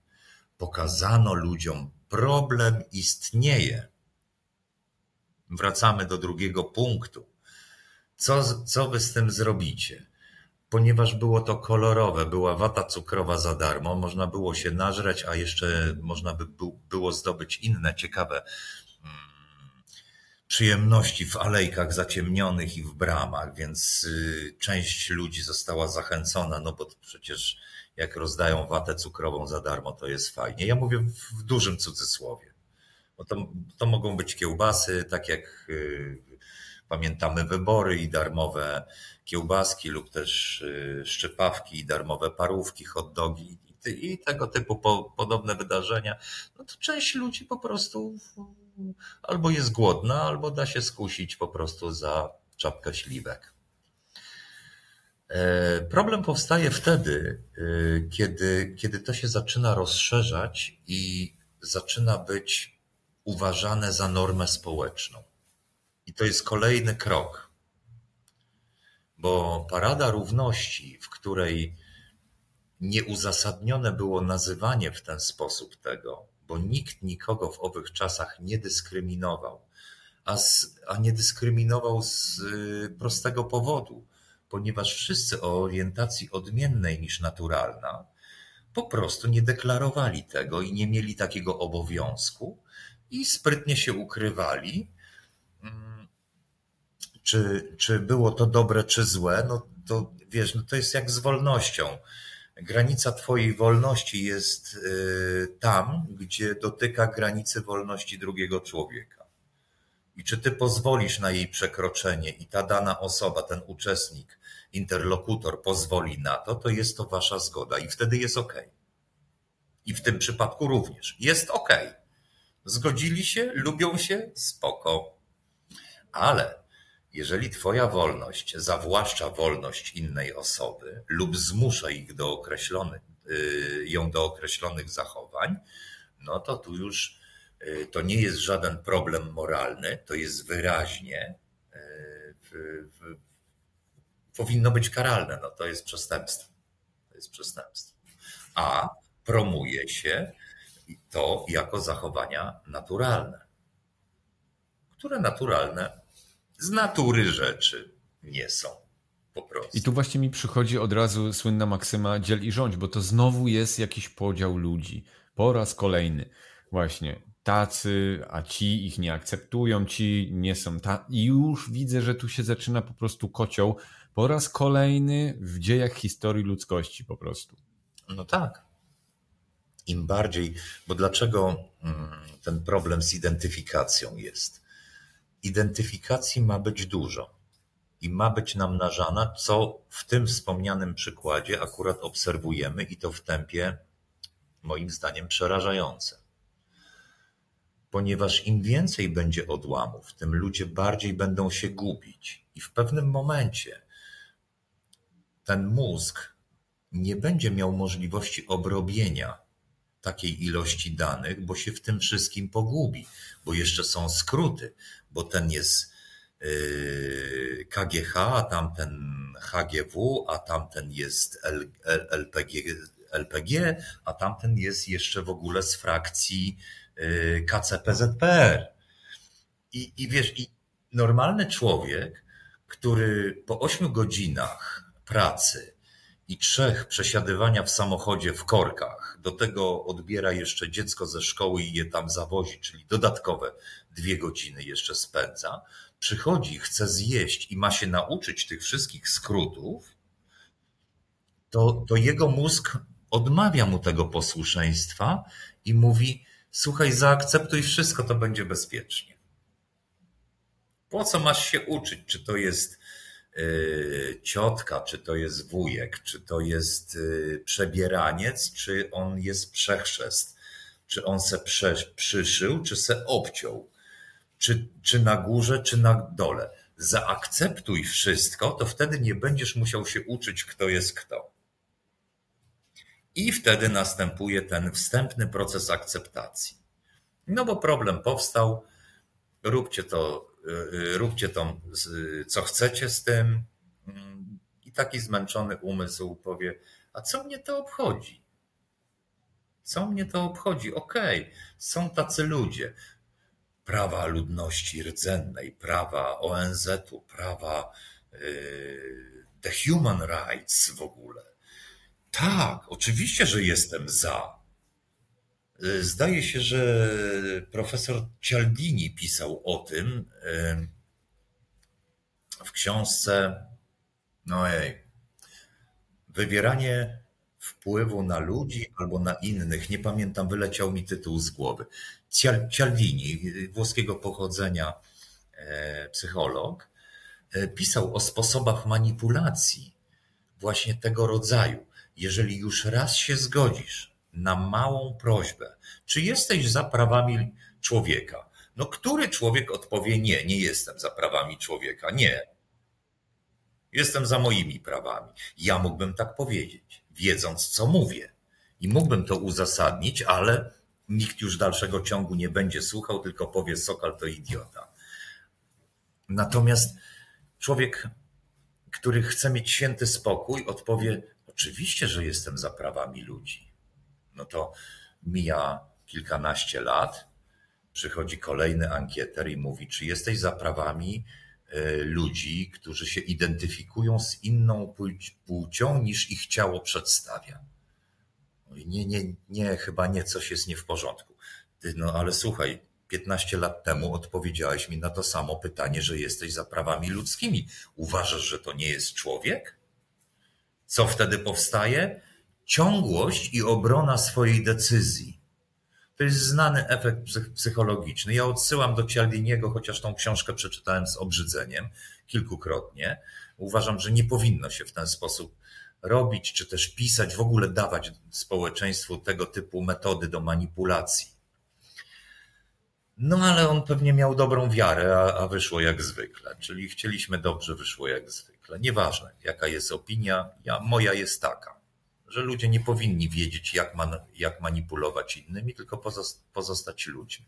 Pokazano ludziom, problem istnieje. Wracamy do drugiego punktu. Co, co wy z tym zrobicie? Ponieważ było to kolorowe, była wata cukrowa za darmo, można było się nażreć, a jeszcze można by było zdobyć inne ciekawe przyjemności w alejkach zaciemnionych i w bramach, więc y, część ludzi została zachęcona, no bo przecież jak rozdają watę cukrową za darmo, to jest fajnie. Ja mówię w dużym cudzysłowie. Bo to, to mogą być kiełbasy, tak jak y, pamiętamy wybory i darmowe kiełbaski lub też y, szczypawki i darmowe parówki, hot dogi i, tego typu po, podobne wydarzenia. No to część ludzi po prostu albo jest głodna, albo da się skusić po prostu za czapkę śliwek. E, problem powstaje wtedy, e, kiedy, kiedy to się zaczyna rozszerzać i zaczyna być uważane za normę społeczną. I to jest kolejny krok. Bo Parada Równości, w której nieuzasadnione było nazywanie w ten sposób tego, bo nikt nikogo w owych czasach nie dyskryminował, a, z, a nie dyskryminował z y, prostego powodu, ponieważ wszyscy o orientacji odmiennej niż naturalna po prostu nie deklarowali tego i nie mieli takiego obowiązku i sprytnie się ukrywali. Czy, czy było to dobre, czy złe? No to wiesz, no to jest jak z wolnością. Granica Twojej wolności jest y, tam, gdzie dotyka granicy wolności drugiego człowieka. I czy Ty pozwolisz na jej przekroczenie i ta dana osoba, ten uczestnik, interlokutor pozwoli na to, to jest to Wasza zgoda i wtedy jest ok. I w tym przypadku również jest ok. Zgodzili się, lubią się, spoko. Ale jeżeli Twoja wolność zawłaszcza wolność innej osoby lub zmusza ich do określonych, y, ją do określonych zachowań, no to tu już y, to nie jest żaden problem moralny, to jest wyraźnie y, powinno być karalne. No to jest przestępstwo. To jest przestępstwo. A promuje się to jako zachowania naturalne, które naturalne z natury rzeczy nie są. Po prostu. I tu właśnie mi przychodzi od razu słynna maksyma dziel i rządź, bo to znowu jest jakiś podział ludzi. Po raz kolejny. Właśnie tacy, a ci ich nie akceptują, ci nie są ta. I już widzę, że tu się zaczyna po prostu kocioł po raz kolejny w dziejach historii ludzkości po prostu. No tak. Im bardziej, bo dlaczego mm, ten problem z identyfikacją jest? Identyfikacji ma być dużo i ma być namnażana, co w tym wspomnianym przykładzie akurat obserwujemy i to w tempie moim zdaniem przerażające. Ponieważ im więcej będzie odłamów, tym ludzie bardziej będą się gubić i w pewnym momencie ten mózg nie będzie miał możliwości obrobienia takiej ilości danych, bo się w tym wszystkim pogubi, bo jeszcze są skróty, bo ten jest yy, KGH, a tamten HGW, a tamten jest LPG, LPG, a tamten jest jeszcze w ogóle z frakcji yy, KCPZPR. I, I wiesz, i normalny człowiek, który po ośmiu godzinach pracy i trzech przesiadywania w samochodzie w korkach, do tego odbiera jeszcze dziecko ze szkoły i je tam zawozi, czyli dodatkowe dwie godziny jeszcze spędza, przychodzi, chce zjeść i ma się nauczyć tych wszystkich skrótów, to, to jego mózg odmawia mu tego posłuszeństwa i mówi: Słuchaj, zaakceptuj wszystko, to będzie bezpiecznie. Po co masz się uczyć? Czy to jest ciotka, czy to jest wujek, czy to jest y, przebieraniec, czy on jest przechrzest, czy on se przyszył, czy se obciął, czy, czy na górze, czy na dole. Zaakceptuj wszystko, to wtedy nie będziesz musiał się uczyć, kto jest kto. I wtedy następuje ten wstępny proces akceptacji. No bo problem powstał, róbcie to Y, y, róbcie to, co chcecie z tym. I taki zmęczony umysł powie, a co mnie to obchodzi? Co mnie to obchodzi? Okej, okay, są tacy ludzie. Prawa ludności rdzennej, prawa ONZ-u, prawa yy, the human rights w ogóle. Tak, oczywiście, że jestem za. Zdaje się, że profesor Cialdini pisał o tym w książce no ej, Wywieranie wpływu na ludzi albo na innych. Nie pamiętam, wyleciał mi tytuł z głowy. Cialdini, włoskiego pochodzenia e, psycholog, e, pisał o sposobach manipulacji właśnie tego rodzaju. Jeżeli już raz się zgodzisz, na małą prośbę, czy jesteś za prawami człowieka? No, który człowiek odpowie nie, nie jestem za prawami człowieka, nie. Jestem za moimi prawami. Ja mógłbym tak powiedzieć, wiedząc, co mówię. I mógłbym to uzasadnić, ale nikt już dalszego ciągu nie będzie słuchał, tylko powie Sokal to idiota. Natomiast człowiek, który chce mieć święty spokój, odpowie: Oczywiście, że jestem za prawami ludzi. No to mija kilkanaście lat, przychodzi kolejny ankieter i mówi: Czy jesteś za prawami e, ludzi, którzy się identyfikują z inną płcią niż ich ciało przedstawia? Nie, nie, nie, chyba nie, coś jest nie w porządku. Ty, no ale słuchaj, 15 lat temu odpowiedziałeś mi na to samo pytanie, że jesteś za prawami ludzkimi. Uważasz, że to nie jest człowiek? Co wtedy powstaje? Ciągłość i obrona swojej decyzji. To jest znany efekt psychologiczny. Ja odsyłam do Cialdiniego, chociaż tą książkę przeczytałem z obrzydzeniem kilkukrotnie. Uważam, że nie powinno się w ten sposób robić, czy też pisać, w ogóle dawać społeczeństwu tego typu metody do manipulacji. No ale on pewnie miał dobrą wiarę, a, a wyszło jak zwykle. Czyli chcieliśmy dobrze, wyszło jak zwykle. Nieważne, jaka jest opinia, ja, moja jest taka, że ludzie nie powinni wiedzieć, jak, man, jak manipulować innymi, tylko pozostać ludźmi.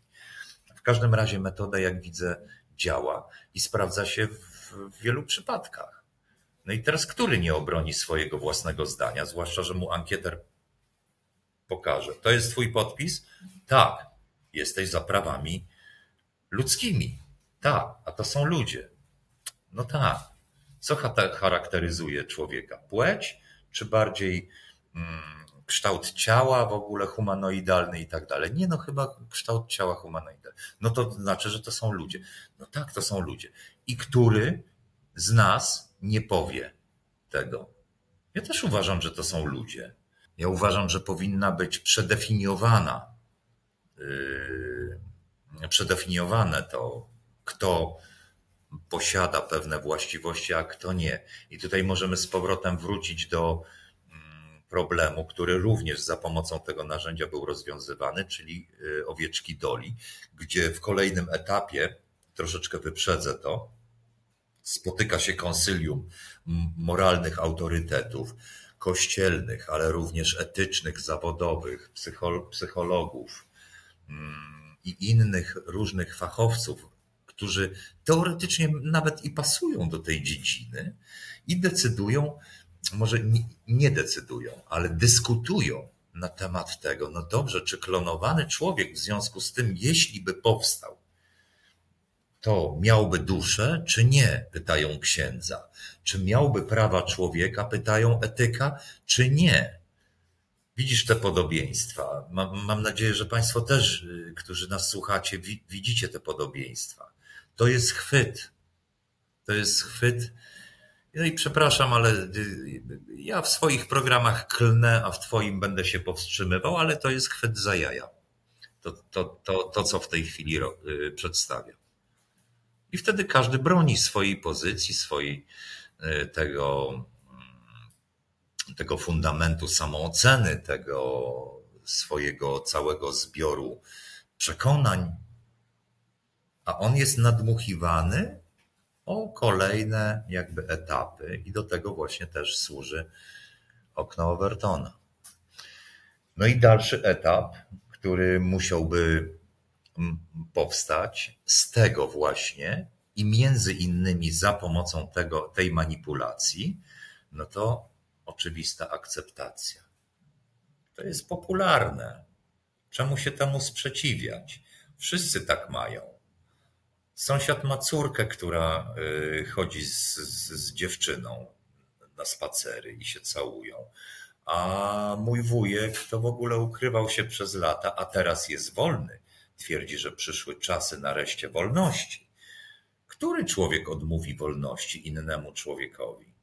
W każdym razie metoda, jak widzę, działa i sprawdza się w, w wielu przypadkach. No i teraz, który nie obroni swojego własnego zdania, zwłaszcza, że mu ankieter pokaże. To jest twój podpis? Tak jesteś za prawami ludzkimi. Tak, a to są ludzie. No tak. Co charakteryzuje człowieka? Płeć, czy bardziej kształt ciała w ogóle humanoidalny i tak dalej? Nie, no chyba kształt ciała humanoidalny. No to znaczy, że to są ludzie. No tak, to są ludzie. I który z nas nie powie tego? Ja też uważam, że to są ludzie. Ja uważam, że powinna być przedefiniowana Yy, przedefiniowane to, kto posiada pewne właściwości, a kto nie. I tutaj możemy z powrotem wrócić do mm, problemu, który również za pomocą tego narzędzia był rozwiązywany, czyli yy, owieczki doli, gdzie w kolejnym etapie, troszeczkę wyprzedzę to, spotyka się konsylium moralnych autorytetów, kościelnych, ale również etycznych, zawodowych, psychologów, i innych różnych fachowców, którzy teoretycznie nawet i pasują do tej dziedziny i decydują, może nie decydują, ale dyskutują na temat tego, no dobrze, czy klonowany człowiek w związku z tym, jeśli by powstał, to miałby duszę, czy nie? Pytają księdza. Czy miałby prawa człowieka? Pytają etyka, czy nie? Widzisz te podobieństwa. Mam, mam, nadzieję, że Państwo też, y, którzy nas słuchacie, widzicie te podobieństwa. To jest chwyt. To jest chwyt. No i przepraszam, ale y, ja w swoich programach klnę, a w Twoim będę się powstrzymywał, ale to jest chwyt za jaja. To, to, to, to co w tej chwili y, przedstawiam. I wtedy każdy broni swojej pozycji, swojej tego tego fundamentu samooceny, tego swojego całego zbioru przekonań, a on jest nadmuchiwany o kolejne jakby etapy i do tego właśnie też służy okno Overtona. No i dalszy etap, który musiałby powstać z tego właśnie i między innymi za pomocą tego, tej manipulacji, no to oczywista akceptacja. To jest popularne. Czemu się temu sprzeciwiać? Wszyscy tak mają. Sąsiad ma córkę, która y, chodzi z, z, z dziewczyną na spacery i się całują. A mój wujek to w ogóle ukrywał się przez lata, a teraz jest wolny. Twierdzi, że przyszły czasy nareszcie wolności. Który człowiek odmówi wolności innemu człowiekowi?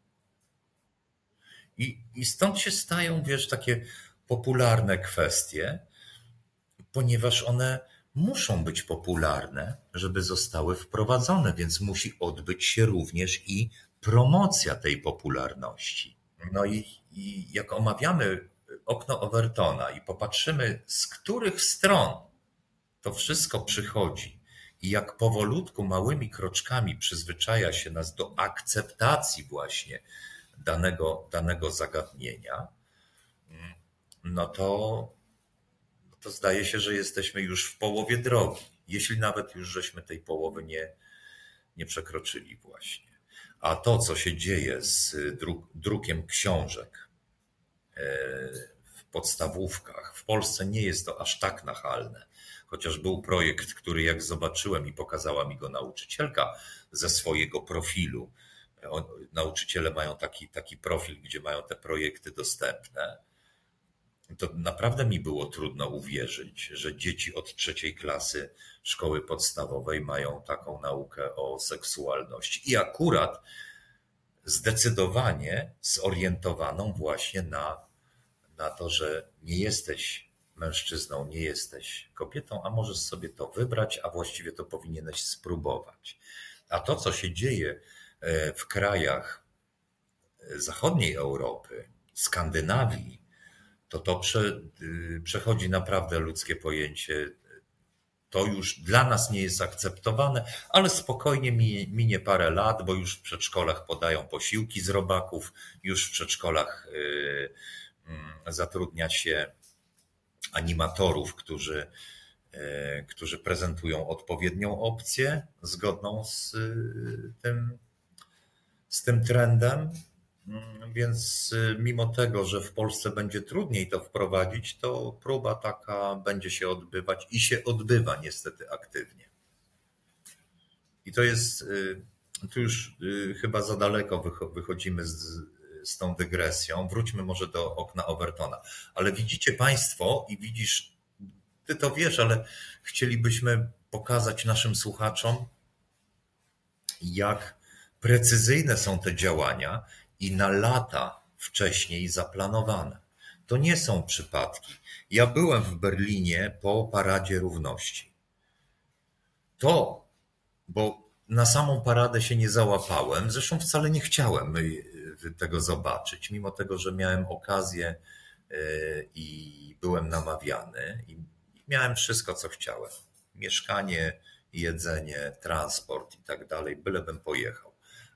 I, I stąd się stają, wiesz, takie popularne kwestie, ponieważ one muszą być popularne, żeby zostały wprowadzone, więc musi odbyć się również i promocja tej popularności. No i, i jak omawiamy okno Overtona i popatrzymy, z których stron to wszystko przychodzi i jak powolutku, małymi kroczkami przyzwyczaja się nas do akceptacji właśnie danego, danego zagadnienia, no to, to zdaje się, że jesteśmy już w połowie drogi. Jeśli nawet już żeśmy tej połowy nie, nie przekroczyli właśnie. A to, co się dzieje z druk, drukiem książek e, w podstawówkach, w Polsce nie jest to aż tak nachalne. Chociaż był projekt, który jak zobaczyłem i pokazała mi go nauczycielka ze swojego profilu. Nauczyciele mają taki, taki profil, gdzie mają te projekty dostępne to naprawdę mi było trudno uwierzyć, że dzieci od trzeciej klasy szkoły podstawowej mają taką naukę o seksualności. I akurat zdecydowanie zorientowaną właśnie na, na to, że nie jesteś mężczyzną, nie jesteś kobietą, a możesz sobie to wybrać, a właściwie to powinieneś spróbować. A to, co się dzieje e, w krajach zachodniej Europy, Skandynawii, to to prze, y, przechodzi naprawdę ludzkie pojęcie. To już dla nas nie jest akceptowane, ale spokojnie minie, parę lat, bo już w przedszkolach podają posiłki z robaków, już w przedszkolach y, mm, zatrudnia się animatorów, którzy, y, którzy prezentują odpowiednią opcję zgodną z tym, z tym trendem. Mm, więc y, mimo tego, że w Polsce będzie trudniej to wprowadzić, to próba taka będzie się odbywać i się odbywa niestety aktywnie. I to jest, y, tu już y, chyba za daleko wychodzimy z, z tą dygresją. Wróćmy może do okna Overtona. Ale widzicie Państwo i widzisz, Ty to wiesz, ale chcielibyśmy pokazać naszym słuchaczom, jak precyzyjne są te działania i na lata wcześniej zaplanowane. To nie są przypadki. Ja byłem w Berlinie po Paradzie Równości. To, bo na samą paradę się nie załapałem, zresztą wcale nie chciałem y, tego zobaczyć, mimo tego, że miałem okazję y, i byłem namawiany i miałem wszystko, co chciałem. Mieszkanie, jedzenie, transport i tak dalej, bylebym pojechał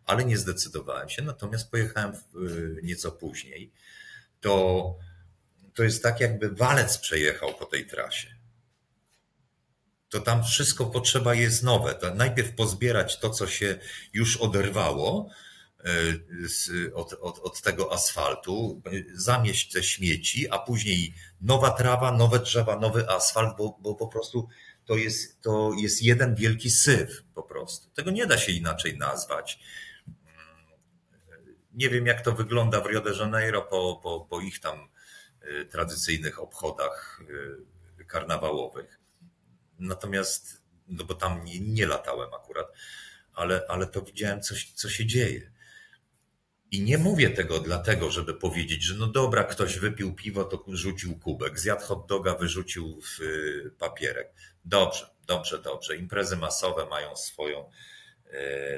ale nie zdecydowałem się, natomiast pojechałem y, nieco później. To, to jest tak, jakby walec przejechał po tej trasie. To tam wszystko potrzeba jest nowe. To najpierw pozbierać to, co się już oderwało y, od, od, od tego asfaltu, zamieść te śmieci, a później nowa trawa, nowe drzewa, nowy asfalt, bo, bo po prostu to jest, to jest jeden wielki syf po prostu. Tego nie da się inaczej nazwać. Nie wiem, jak to wygląda w Rio de Janeiro po, po, po ich tam y, tradycyjnych obchodach y, karnawałowych. Natomiast, no bo tam nie, nie latałem akurat, ale, ale to widziałem, co, co się dzieje. I nie mówię tego dlatego, żeby powiedzieć, że no dobra, ktoś wypił piwo, to rzucił kubek, zjadł hot doga, wyrzucił w y, papierek. Dobrze, dobrze, dobrze. Imprezy masowe mają swoją,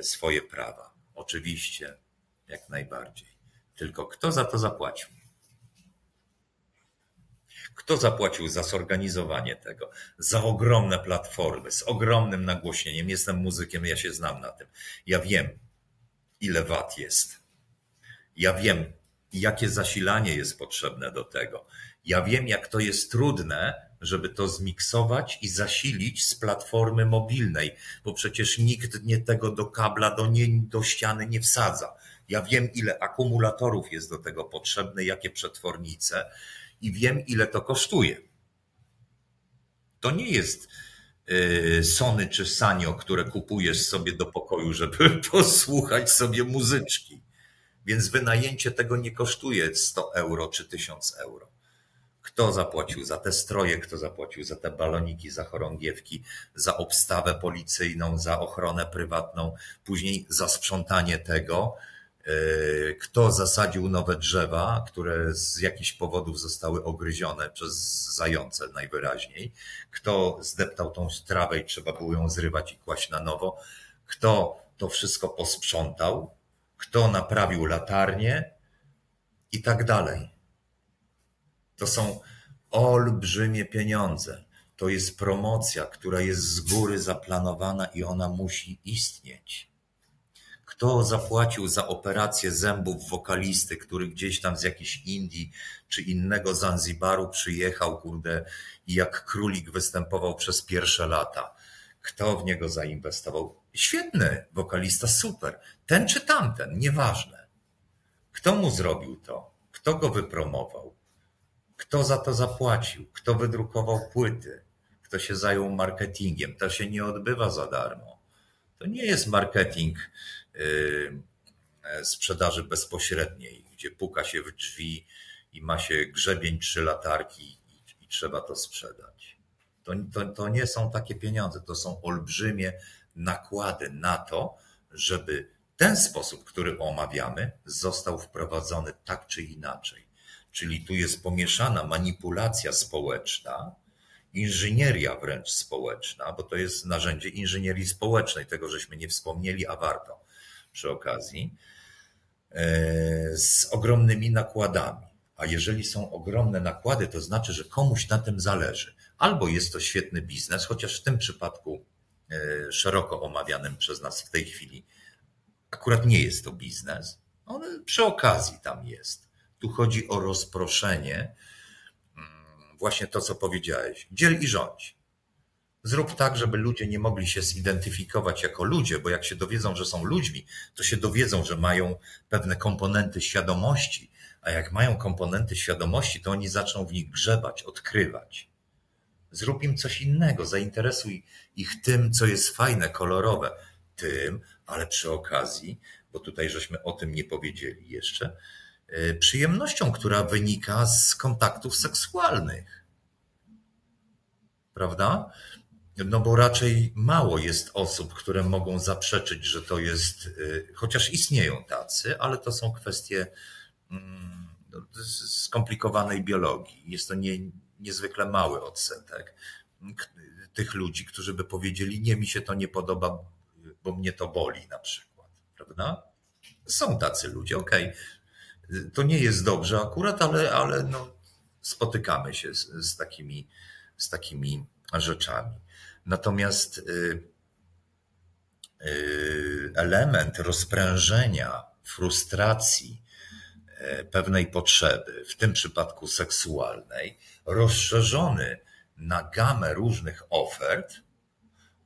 swoje prawa. Oczywiście jak najbardziej. Tylko kto za to zapłacił? Kto zapłacił za zorganizowanie tego? Za ogromne platformy, z ogromnym nagłośnieniem. Jestem muzykiem, ja się znam na tym. Ja wiem, ile wat jest. Ja wiem, jakie zasilanie jest potrzebne do tego. Ja wiem, jak to jest trudne, żeby to zmiksować i zasilić z platformy mobilnej, bo przecież nikt nie tego do kabla, do, nie, do ściany nie wsadza. Ja wiem, ile akumulatorów jest do tego potrzebne, jakie przetwornice i wiem, ile to kosztuje. To nie jest y, Sony czy Sanio, które kupujesz sobie do pokoju, żeby <laughs> posłuchać sobie muzyczki. Więc wynajęcie tego nie kosztuje 100 euro czy 1000 euro. Kto zapłacił za te stroje, kto zapłacił za te baloniki, za chorągiewki, za obstawę policyjną, za ochronę prywatną, później za sprzątanie tego, kto zasadził nowe drzewa, które z jakichś powodów zostały ogryzione przez zające najwyraźniej, kto zdeptał tą trawę i trzeba było ją zrywać i kłaść na nowo, kto to wszystko posprzątał, kto naprawił latarnię i tak dalej. To są olbrzymie pieniądze. To jest promocja, która jest z góry zaplanowana i ona musi istnieć. Kto zapłacił za operację zębów wokalisty, który gdzieś tam z jakiejś Indii czy innego Zanzibaru przyjechał, kurde, i jak królik występował przez pierwsze lata? Kto w niego zainwestował? Świetny wokalista, super. Ten czy tamten, nieważne. Kto mu zrobił to? Kto go wypromował? Kto za to zapłacił? Kto wydrukował płyty? Kto się zajął marketingiem? To się nie odbywa za darmo. To nie jest marketing sprzedaży bezpośredniej, gdzie puka się w drzwi i ma się grzebień trzy latarki i, i trzeba to sprzedać. To, to, to nie są takie pieniądze, to są olbrzymie nakłady na to, żeby ten sposób, który omawiamy, został wprowadzony tak czy inaczej. Czyli tu jest pomieszana manipulacja społeczna, inżynieria wręcz społeczna, bo to jest narzędzie inżynierii społecznej, tego żeśmy nie wspomnieli, a warto przy okazji, e, z ogromnymi nakładami. A jeżeli są ogromne nakłady, to znaczy, że komuś na tym zależy. Albo jest to świetny biznes, chociaż w tym przypadku e, szeroko omawianym przez nas w tej chwili akurat nie jest to biznes. On przy okazji tam jest. Tu chodzi o rozproszenie, mm, właśnie to, co powiedziałeś. Dziel i rządź. Zrób tak, żeby ludzie nie mogli się zidentyfikować jako ludzie, bo jak się dowiedzą, że są ludźmi, to się dowiedzą, że mają pewne komponenty świadomości, a jak mają komponenty świadomości, to oni zaczną w nich grzebać, odkrywać. Zrób im coś innego, zainteresuj ich tym, co jest fajne, kolorowe, tym, ale przy okazji, bo tutaj żeśmy o tym nie powiedzieli jeszcze, y, przyjemnością, która wynika z kontaktów seksualnych. Prawda? No bo raczej mało jest osób, które mogą zaprzeczyć, że to jest, y, chociaż istnieją tacy, ale to są kwestie mm, skomplikowanej biologii. Jest to nie, niezwykle mały odsetek tych ludzi, którzy by powiedzieli, nie, mi się to nie podoba, bo mnie to boli na przykład, prawda? Są tacy ludzie, okej. Okay. To nie jest dobrze akurat, ale, ale no, spotykamy się z, z, takimi, z takimi rzeczami. Natomiast y, y, element rozprężenia, frustracji, y, pewnej potrzeby, w tym przypadku seksualnej, rozszerzony na gamę różnych ofert,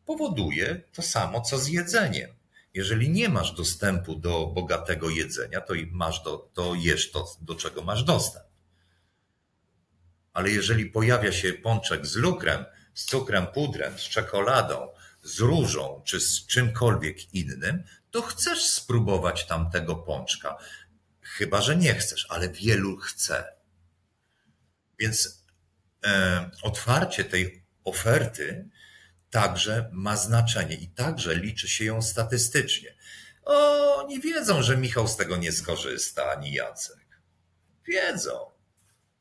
powoduje to samo co z jedzeniem. Jeżeli nie masz dostępu do bogatego jedzenia, to masz do, to jesz to, do czego masz dostęp. Ale jeżeli pojawia się pączek z lukrem, z cukrem pudrem, z czekoladą, z różą czy z czymkolwiek innym, to chcesz spróbować tamtego pączka. Chyba, że nie chcesz, ale wielu chce. Więc e, otwarcie tej oferty także ma znaczenie i także liczy się ją statystycznie. Oni wiedzą, że Michał z tego nie skorzysta, ani Jacek. Wiedzą,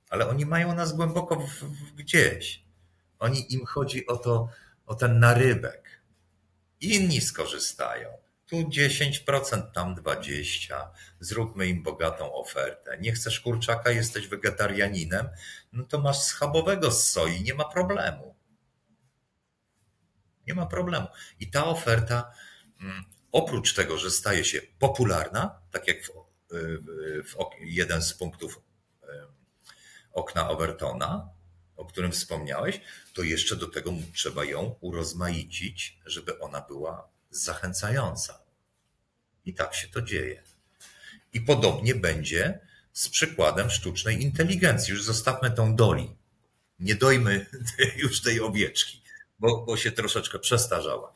ale oni mają nas głęboko w, w, gdzieś. Oni im chodzi o to, o ten narybek. Inni skorzystają. Tu 10%, tam 20%. Zróbmy im bogatą ofertę. Nie chcesz kurczaka, jesteś wegetarianinem, no to masz schabowego z soi, nie ma problemu. Nie ma problemu. I ta oferta, mm, oprócz tego, że staje się popularna, tak jak w, w jeden z punktów okna Overtona, o którym wspomniałeś, to jeszcze do tego trzeba ją urozmaicić, żeby ona była zachęcająca. I tak się to dzieje. I podobnie będzie z przykładem sztucznej inteligencji. Już zostawmy tą doli. Nie dojmy <laughs> już tej owieczki, bo, bo się troszeczkę przestarzała.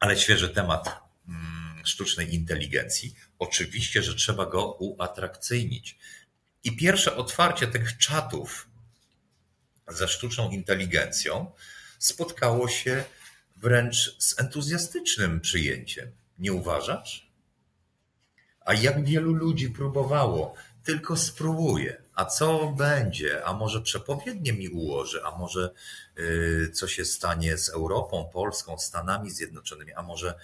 Ale świeży temat mm, sztucznej inteligencji. Oczywiście, że trzeba go uatrakcyjnić. I pierwsze otwarcie tych czatów ze sztuczną inteligencją spotkało się wręcz z entuzjastycznym przyjęciem. Nie uważasz? A jak wielu ludzi próbowało, tylko spróbuję. A co będzie? A może przepowiednie mi ułoży? A może yy, co się stanie z Europą, Polską, Stanami Zjednoczonymi? A może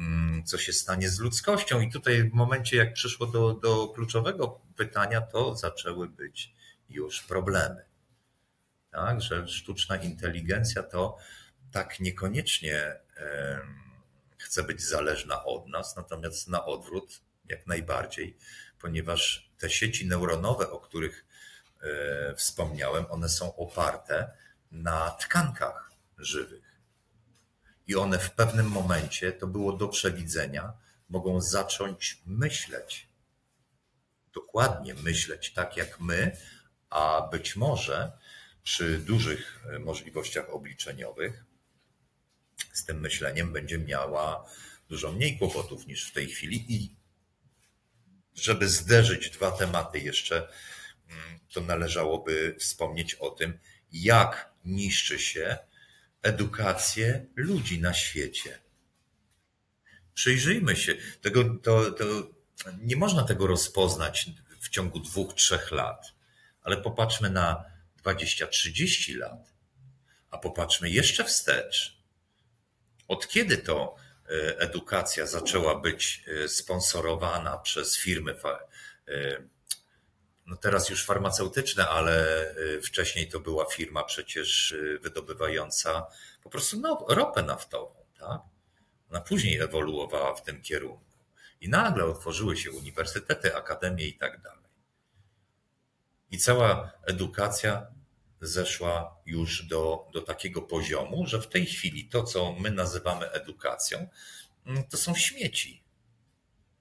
Mm, co się stanie z ludzkością. I tutaj w momencie, jak przyszło do, do kluczowego pytania, to zaczęły być już problemy. Tak, że sztuczna inteligencja to tak niekoniecznie chce być zależna od nas, natomiast na odwrót jak najbardziej, ponieważ te sieci neuronowe, o których e, wspomniałem, one są oparte na tkankach żywych. I one w pewnym momencie, to było do przewidzenia, mogą zacząć myśleć. Dokładnie myśleć tak jak my, a być może przy dużych e, możliwościach obliczeniowych z tym myśleniem będzie miała dużo mniej kłopotów niż w tej chwili. I żeby zderzyć dwa tematy jeszcze, mm, to należałoby wspomnieć o tym, jak niszczy się edukację ludzi na świecie. Przyjrzyjmy się, tego, to, to nie można tego rozpoznać w ciągu dwóch, trzech lat, ale popatrzmy na 20-30 lat, a popatrzmy jeszcze wstecz. Od kiedy to edukacja zaczęła być e, sponsorowana przez firmy, e, no teraz już farmaceutyczne, ale wcześniej to była firma przecież wydobywająca po prostu no, ropę naftową, tak? Ona później ewoluowała w tym kierunku. I nagle otworzyły się uniwersytety, akademie i tak dalej. I cała edukacja zeszła już do, do takiego poziomu, że w tej chwili to, co my nazywamy edukacją, mm, to są śmieci.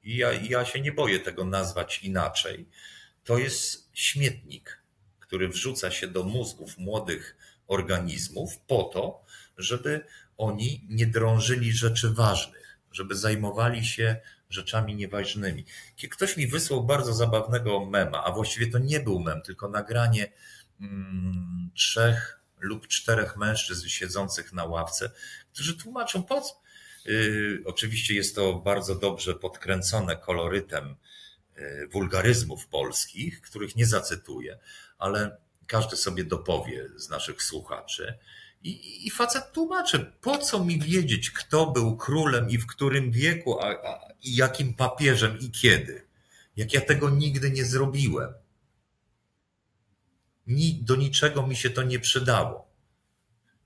I ja, ja się nie boję tego nazwać inaczej. To jest śmietnik, który wrzuca się do mózgów młodych organizmów po to, żeby oni nie drążyli rzeczy ważnych, żeby zajmowali się rzeczami nieważnymi. Ktoś mi wysłał bardzo zabawnego mema, a właściwie to nie był mem, tylko nagranie trzech lub czterech mężczyzn siedzących na ławce, którzy tłumaczą po co. Yy, oczywiście jest to bardzo dobrze podkręcone kolorytem yy, wulgaryzmów polskich, których nie zacytuję, ale każdy sobie dopowie z naszych słuchaczy. I, I facet tłumaczy, po co mi wiedzieć, kto był królem i w którym wieku, a, a, i jakim papieżem i kiedy, jak ja tego nigdy nie zrobiłem. Ni, do niczego mi się to nie przydało.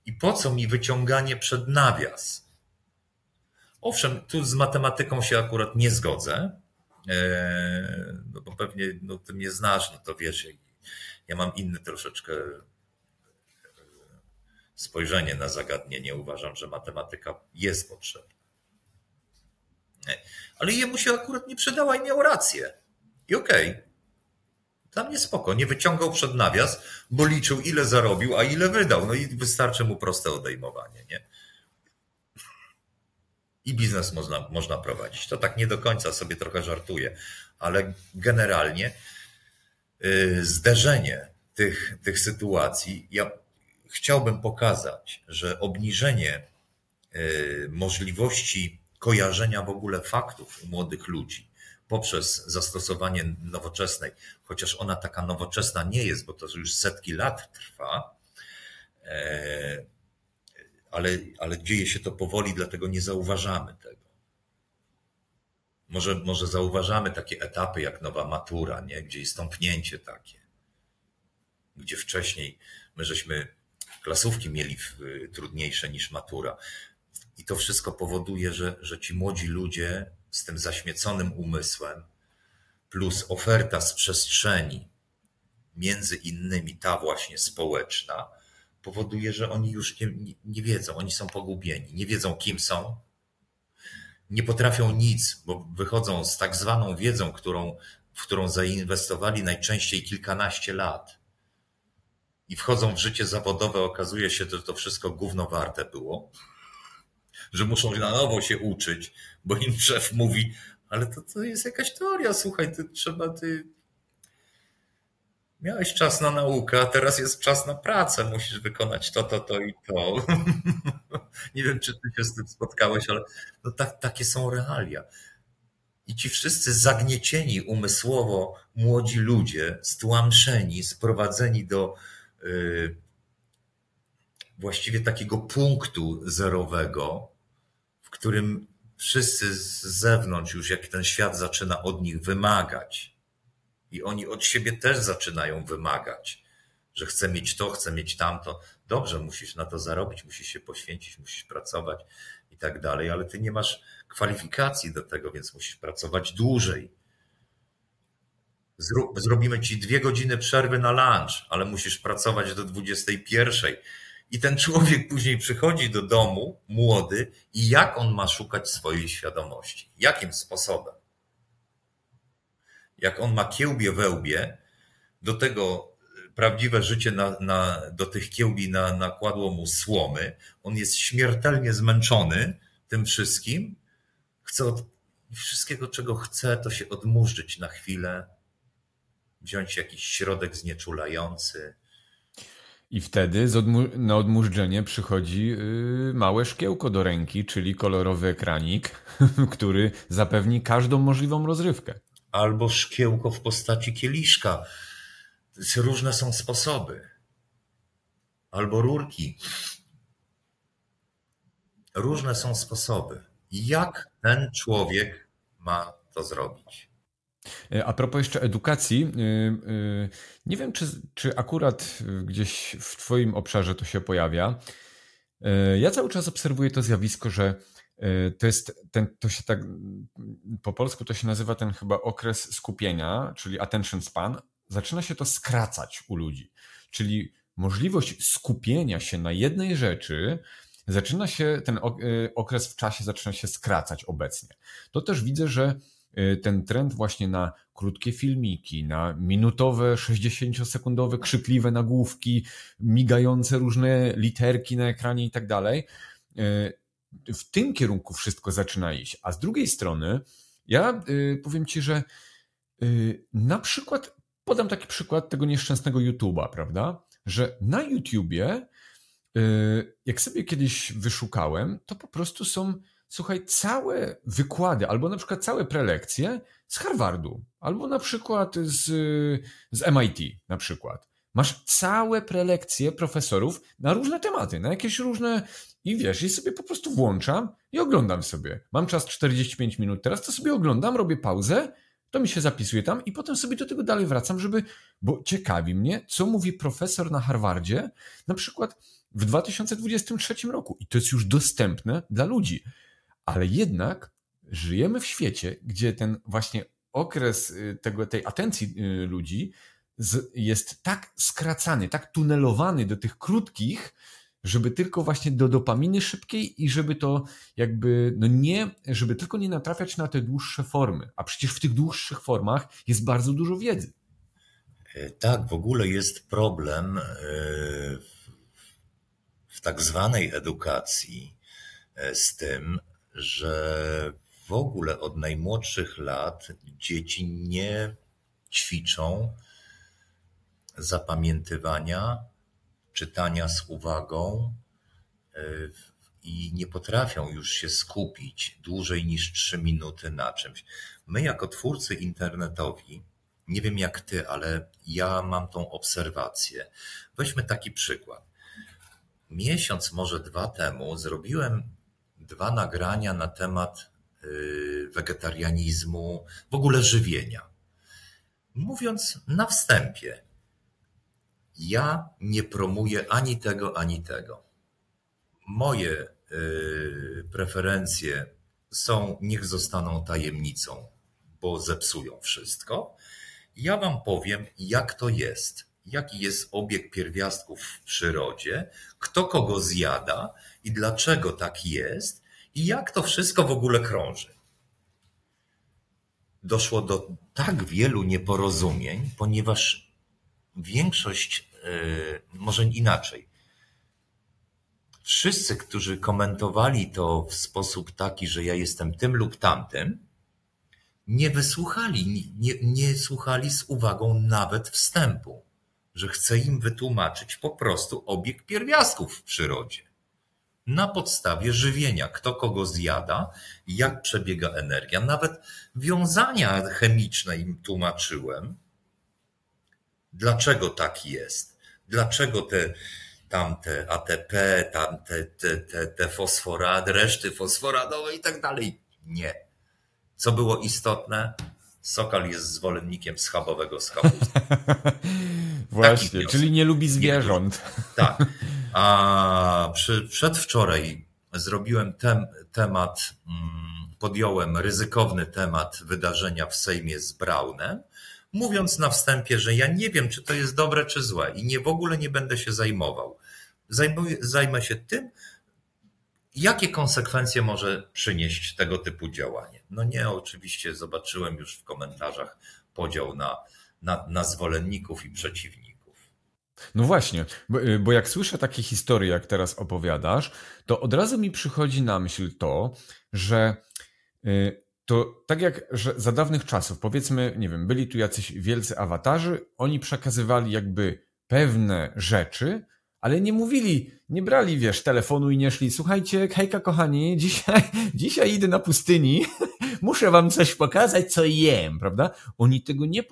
I po co mi wyciąganie przed nawias? Owszem, tu z matematyką się akurat nie zgodzę, e, no bo pewnie no, ty mnie znasz, no to wiesz, ja mam inny troszeczkę spojrzenie na zagadnienie. Uważam, że matematyka jest potrzebna. Ale jemu się akurat nie przydała i miał rację. I okej. Okay. Dla mnie spoko. Nie wyciągał przed nawias, bo liczył ile zarobił, a ile wydał. No i wystarczy mu proste odejmowanie, nie? I biznes można, można prowadzić. To tak nie do końca sobie trochę żartuję, ale generalnie yy, zderzenie tych, tych sytuacji. Ja chciałbym pokazać, że obniżenie y, możliwości kojarzenia w ogóle faktów u młodych ludzi poprzez zastosowanie nowoczesnej, chociaż ona taka nowoczesna nie jest, bo to już setki lat trwa, e, ale, ale dzieje się to powoli, dlatego nie zauważamy tego. Może, może zauważamy takie etapy jak nowa matura, nie? gdzie jest tąpnięcie takie, gdzie wcześniej my żeśmy klasówki mieli y, trudniejsze niż matura. I to wszystko powoduje, że, że ci młodzi ludzie z tym zaśmieconym umysłem, plus oferta z przestrzeni, między innymi ta właśnie społeczna, powoduje, że oni już nie, nie, wiedzą, oni są pogubieni, nie wiedzą kim są, nie potrafią nic, bo wychodzą z tak zwaną wiedzą, którą, w którą zainwestowali najczęściej kilkanaście lat i wchodzą w życie zawodowe, okazuje się, że to wszystko gówno warte było, że muszą na nowo się uczyć, bo im szef mówi, ale to, to jest jakaś teoria, słuchaj, ty trzeba, ty miałeś czas na naukę, a teraz jest czas na pracę, musisz wykonać to, to, to i to. <laughs> Nie wiem, czy ty się z tym spotkałeś, ale no tak, takie są realia. I ci wszyscy zagniecieni umysłowo młodzi ludzie, stłamszeni, sprowadzeni do, Y, właściwie takiego punktu zerowego, którym wszyscy z zewnątrz już jak ten świat zaczyna od nich wymagać. I oni od siebie też zaczynają wymagać, że chcę mieć to, chcę mieć tamto. Dobrze, musisz na to zarobić, musisz się poświęcić, musisz pracować i tak dalej, ale ty nie masz kwalifikacji do tego, więc musisz pracować dłużej. Zrobimy ci dwie godziny przerwy na lunch, ale musisz pracować do 21 I ten człowiek <laughs> później przychodzi do domu, młody, i jak on ma szukać swojej świadomości? Jakim sposobem? Jak on ma kiełbie we łbie, do tego prawdziwe życie na, na, do tych kiełbi na, nakładło mu słomy. On jest śmiertelnie zmęczony tym wszystkim. Chce od wszystkiego, czego chce, to się odmurzyć na chwilę, wziąć jakiś środek znieczulający. I wtedy na odmurzczenie przychodzi yy, małe szkiełko do ręki, czyli kolorowy ekranik, <laughs> który zapewni każdą możliwą rozrywkę. Albo szkiełko w postaci kieliszka. Różne są sposoby. Albo rurki. Różne są sposoby. Jak ten człowiek ma to zrobić? E, a propos jeszcze edukacji, e, e, nie wiem, czy, czy akurat gdzieś w Twoim obszarze to się pojawia. Ja cały czas obserwuję to zjawisko, że to jest ten, to się tak, po polsku to się nazywa ten chyba okres skupienia, czyli attention span. Zaczyna się to skracać u ludzi. Czyli możliwość skupienia się na jednej rzeczy zaczyna się, ten okres w czasie zaczyna się skracać obecnie. To też widzę, że ten trend właśnie na krótkie filmiki, na minutowe, 60-sekundowe krzykliwe nagłówki, migające różne literki na ekranie i tak dalej. Y, w tym kierunku wszystko zaczyna iść. A z drugiej strony, ja y, powiem Ci, że na przykład, podam taki przykład tego nieszczęsnego YouTube'a, prawda? Że na YouTubie, jak sobie kiedyś wyszukałem, to po prostu są słuchaj, całe wykłady, albo na przykład całe prelekcje z Harvardu, albo na przykład z, z MIT, na przykład. Masz całe prelekcje profesorów na różne tematy, na jakieś różne. I wiesz, i sobie po prostu włączam i oglądam sobie. Mam czas 45 minut teraz, to sobie oglądam, robię pauzę, to mi się zapisuje tam i potem sobie do tego dalej wracam, żeby. Bo ciekawi mnie, co mówi profesor na Harvardzie, na przykład w 2023 roku. I to jest już dostępne dla ludzi ale jednak żyjemy w świecie, gdzie ten właśnie okres y, tego, tej atencji y, ludzi jest tak skracany, tak tunelowany do tych krótkich, żeby tylko właśnie do dopaminy szybkiej i żeby to jakby, no nie, żeby tylko nie natrafiać na te dłuższe formy. A przecież w tych dłuższych formach jest bardzo dużo wiedzy. E, tak, w ogóle jest problem e, w tak zwanej edukacji e, z tym, że w ogóle od najmłodszych lat dzieci nie ćwiczą zapamiętywania, czytania z uwagą e, i nie potrafią już się skupić dłużej niż trzy minuty na czymś. My, jako twórcy internetowi, nie wiem jak ty, ale ja mam tą obserwację. Weźmy taki przykład. Miesiąc, może dwa temu, zrobiłem dwa nagrania na temat y, wegetarianizmu, w ogóle żywienia. Mówiąc na wstępie, ja nie promuję ani tego, ani tego. Moje y, preferencje są, niech zostaną tajemnicą, bo zepsują wszystko. Ja Wam powiem, jak to jest, jaki jest obieg pierwiastków w przyrodzie, kto kogo zjada i dlaczego tak jest i jak to wszystko w ogóle krąży. Doszło do tak wielu nieporozumień, ponieważ większość, yy, może inaczej, wszyscy, którzy komentowali to w sposób taki, że ja jestem tym lub tamtym, nie wysłuchali, nie, nie słuchali z uwagą nawet wstępu, że chcę im wytłumaczyć po prostu obieg pierwiastków w przyrodzie na podstawie żywienia, kto kogo zjada, jak przebiega energia. Nawet wiązania chemiczne im tłumaczyłem, dlaczego tak jest, dlaczego te tamte ATP, tamte te, te, te fosforady, reszty fosforadowe i tak dalej. Nie. Co było istotne? Sokal jest zwolennikiem schabowego schabu. <laughs> Właśnie, czyli nie lubi zwierząt. Tak. <laughs> A przy, przedwczoraj zrobiłem tem, temat, mm, podjąłem ryzykowny temat wydarzenia w Sejmie z Braunem, mówiąc na wstępie, że ja nie wiem, czy to jest dobre, czy złe i nie w ogóle nie będę się zajmował. zajmuję, zajmę się tym, jakie konsekwencje może przynieść tego typu działanie. No nie, oczywiście zobaczyłem już w komentarzach podział na, na, na zwolenników i przeciwników. No właśnie, bo, y, bo, jak słyszę takie historie, jak teraz opowiadasz, to od razu mi przychodzi na myśl to, że y, to tak jak za dawnych czasów, powiedzmy, nie wiem, byli tu jacyś wielcy awatarzy, oni przekazywali jakby pewne rzeczy, ale nie mówili, nie brali, wiesz, telefonu i nie szli, słuchajcie, hejka kochani, <laughs> dzisiaj, dzisiaj idę na pustyni, <laughs> muszę wam coś pokazać, co jem, prawda? Oni tego nie,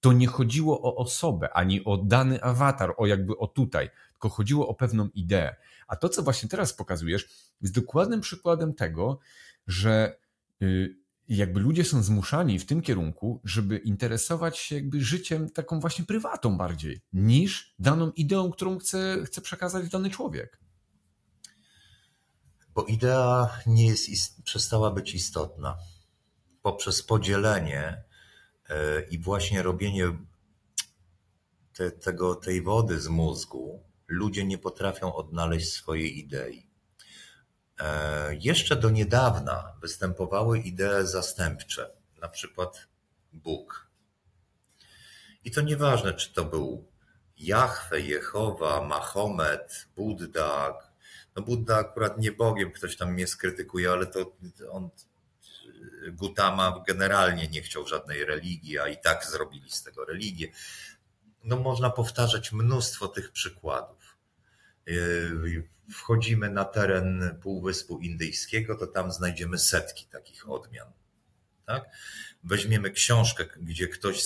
to nie chodziło o osobę, ani o dany awatar, o jakby o tutaj, tylko chodziło o pewną ideę. A to, co właśnie teraz pokazujesz, jest dokładnym przykładem tego, że y, jakby ludzie są zmuszani w tym kierunku, żeby interesować się jakby życiem taką właśnie prywatą bardziej, niż daną ideą, którą chce, chce przekazać dany człowiek. Bo idea nie jest, przestała być istotna. Poprzez podzielenie i właśnie robienie te, tego, tej wody z mózgu, ludzie nie potrafią odnaleźć swojej idei. E, jeszcze do niedawna występowały idee zastępcze, na przykład Bóg. I to nieważne, czy to był Jahwe, Jehowa, Mahomet, Buddha. No Buddha akurat nie Bogiem, ktoś tam mnie skrytykuje, ale to on Gutama generalnie nie chciał żadnej religii, a i tak zrobili z tego religię. No można powtarzać mnóstwo tych przykładów. E, wchodzimy na teren Półwyspu Indyjskiego, to tam znajdziemy setki takich odmian. Tak? Weźmiemy książkę, gdzie ktoś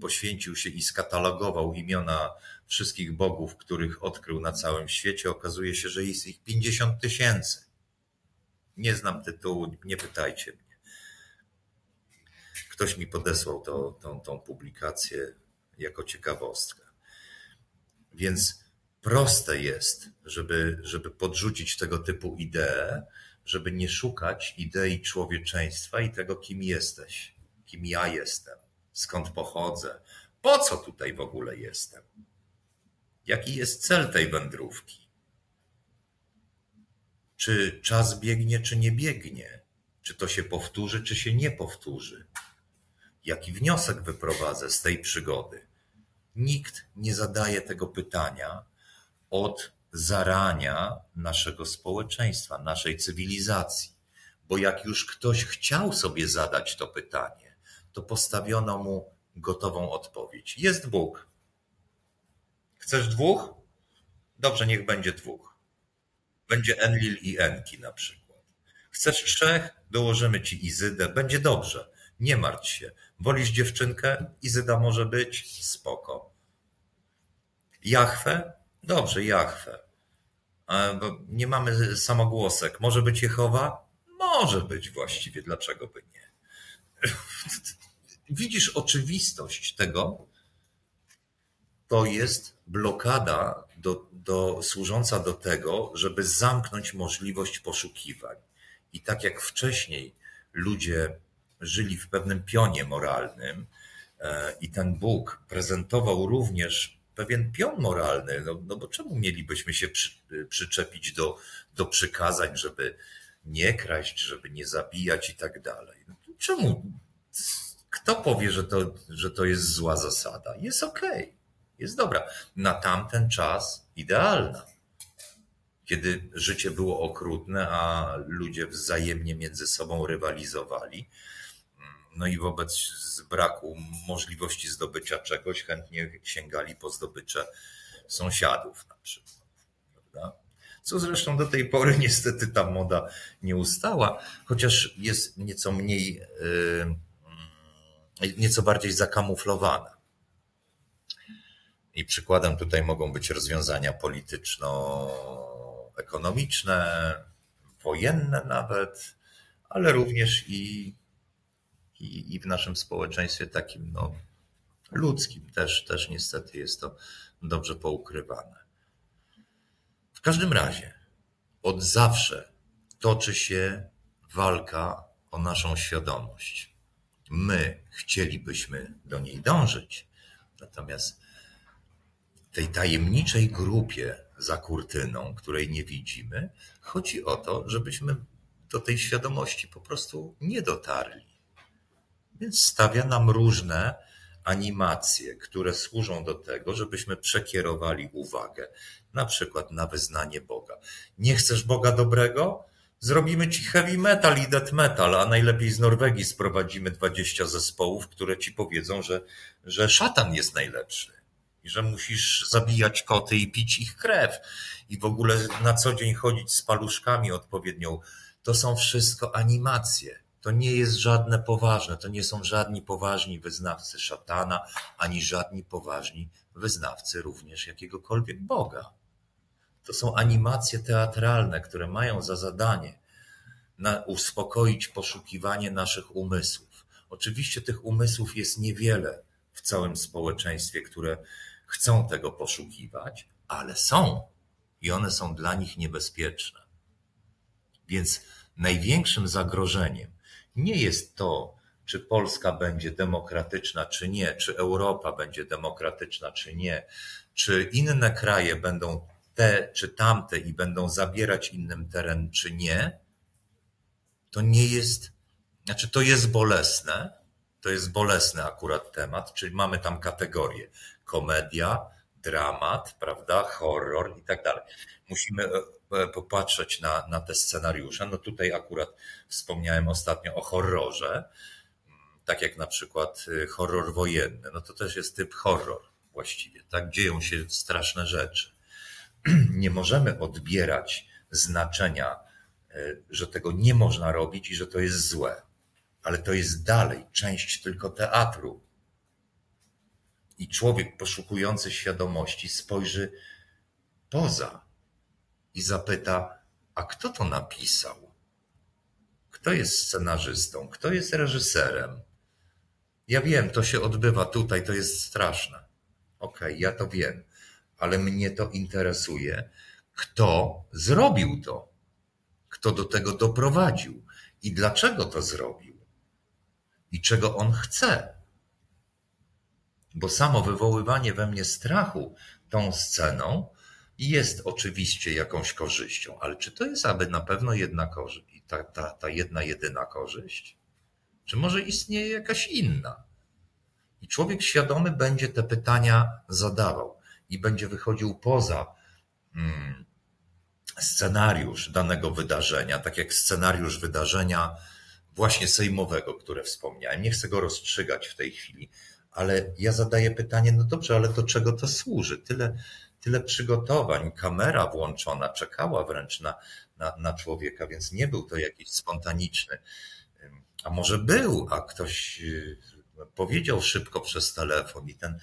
poświęcił się i skatalogował imiona wszystkich bogów, których odkrył na całym świecie. Okazuje się, że jest ich 50 tysięcy. Nie znam tytułu, nie pytajcie mnie. Ktoś mi podesłał to, tą, tą publikację jako ciekawostkę. Więc proste jest, żeby, żeby podrzucić tego typu idee, żeby nie szukać idei człowieczeństwa i tego, kim jesteś, kim ja jestem, skąd pochodzę, po co tutaj w ogóle jestem, jaki jest cel tej wędrówki. Czy czas biegnie, czy nie biegnie? Czy to się powtórzy, czy się nie powtórzy? Jaki wniosek wyprowadzę z tej przygody? Nikt nie zadaje tego pytania, od zarania naszego społeczeństwa, naszej cywilizacji. Bo jak już ktoś chciał sobie zadać to pytanie, to postawiono mu gotową odpowiedź. Jest Bóg. Chcesz dwóch? Dobrze, niech będzie dwóch. Będzie Enlil i Enki na przykład. Chcesz trzech? Dołożymy ci Izydę. Będzie dobrze. Nie martw się. Wolisz dziewczynkę? Izyda może być? Spoko. Jachwę? Dobrze, Jachwę. Nie mamy samogłosek. Może być Jehowa? Może być właściwie. Dlaczego by nie? <laughs> Widzisz oczywistość tego? To jest blokada do, do, służąca do tego, żeby zamknąć możliwość poszukiwań. I tak jak wcześniej ludzie żyli w pewnym pionie moralnym, e, i ten Bóg prezentował również pewien pion moralny, no, no bo czemu mielibyśmy się przy, przyczepić do, do przykazań, żeby nie kraść, żeby nie zabijać i tak dalej? No, czemu? Kto powie, że to, że to jest zła zasada? Jest okej, okay, jest dobra. Na tamten czas idealna. Kiedy życie było okrutne, a ludzie wzajemnie między sobą rywalizowali, no i wobec braku możliwości zdobycia czegoś chętnie sięgali po zdobycze sąsiadów na przykład. Prawda? Co zresztą do tej pory <laughs> niestety ta moda nie ustała, chociaż jest nieco mniej, yy, nieco bardziej zakamuflowana. I przykładem tutaj mogą być rozwiązania polityczno-ekonomiczne, wojenne nawet, ale również i i, i w naszym społeczeństwie takim no, ludzkim też, też niestety jest to dobrze poukrywane. W każdym razie, od zawsze toczy się walka o naszą świadomość. My chcielibyśmy do niej dążyć, natomiast tej tajemniczej grupie za kurtyną, której nie widzimy. Chodzi o to, żebyśmy do tej świadomości po prostu nie dotarli. Więc stawia nam różne animacje, które służą do tego, żebyśmy przekierowali uwagę, na przykład na wyznanie Boga. Nie chcesz Boga dobrego? Zrobimy ci heavy metal i death metal, a najlepiej z Norwegii sprowadzimy 20 zespołów, które ci powiedzą, że, że szatan jest najlepszy i że musisz zabijać koty i pić ich krew i w ogóle na co dzień chodzić z paluszkami odpowiednią. To są wszystko animacje. To nie jest żadne poważne, to nie są żadni poważni wyznawcy szatana, ani żadni poważni wyznawcy również jakiegokolwiek Boga. To są animacje teatralne, które mają za zadanie uspokoić poszukiwanie naszych umysłów. Oczywiście tych umysłów jest niewiele w całym społeczeństwie, które chcą tego poszukiwać, ale są. I one są dla nich niebezpieczne. Więc największym zagrożeniem nie jest to, czy Polska będzie demokratyczna, czy nie, czy Europa będzie demokratyczna, czy nie, czy inne kraje będą te czy tamte i będą zabierać innym teren, czy nie, to nie jest, znaczy to jest bolesne, to jest bolesny akurat temat, czyli mamy tam kategorie komedia, dramat, prawda, horror i tak dalej. Musimy e, e, popatrzeć na, na te scenariusze. No tutaj akurat wspomniałem ostatnio o horrorze, tak jak na przykład e, horror wojenny. No to też jest typ horror właściwie, tak? Dzieją się straszne rzeczy. <clears throat> Nie możemy odbierać znaczenia, że tego nie można robić i że to jest złe. Ale to jest dalej część tylko teatru i człowiek poszukujący świadomości spojrzy poza i zapyta, a kto to napisał? Kto jest scenarzystą? Kto jest reżyserem? Ja wiem, to się odbywa tutaj, to jest straszne. Okej, okay, ja to wiem, ale mnie to interesuje. Kto zrobił to? Kto do tego doprowadził? I dlaczego to zrobił? I czego on chce? Bo samo wywoływanie we mnie strachu tą sceną jest oczywiście jakąś korzyścią, ale czy to jest aby na pewno jedna korzyść, ta, ta, ta jedna, jedyna korzyść? Czy może istnieje jakaś inna? I człowiek świadomy będzie te pytania zadawał i będzie wychodził poza hmm, scenariusz danego wydarzenia, tak jak scenariusz wydarzenia właśnie sejmowego, które wspomniałem. Nie chcę go rozstrzygać w tej chwili, ale ja zadaję pytanie, no dobrze, ale do czego to służy? Tyle, tyle przygotowań, kamera włączona, czekała wręcz na, na, na człowieka, więc nie był to jakiś spontaniczny. A może był, a ktoś y, powiedział szybko przez telefon i ten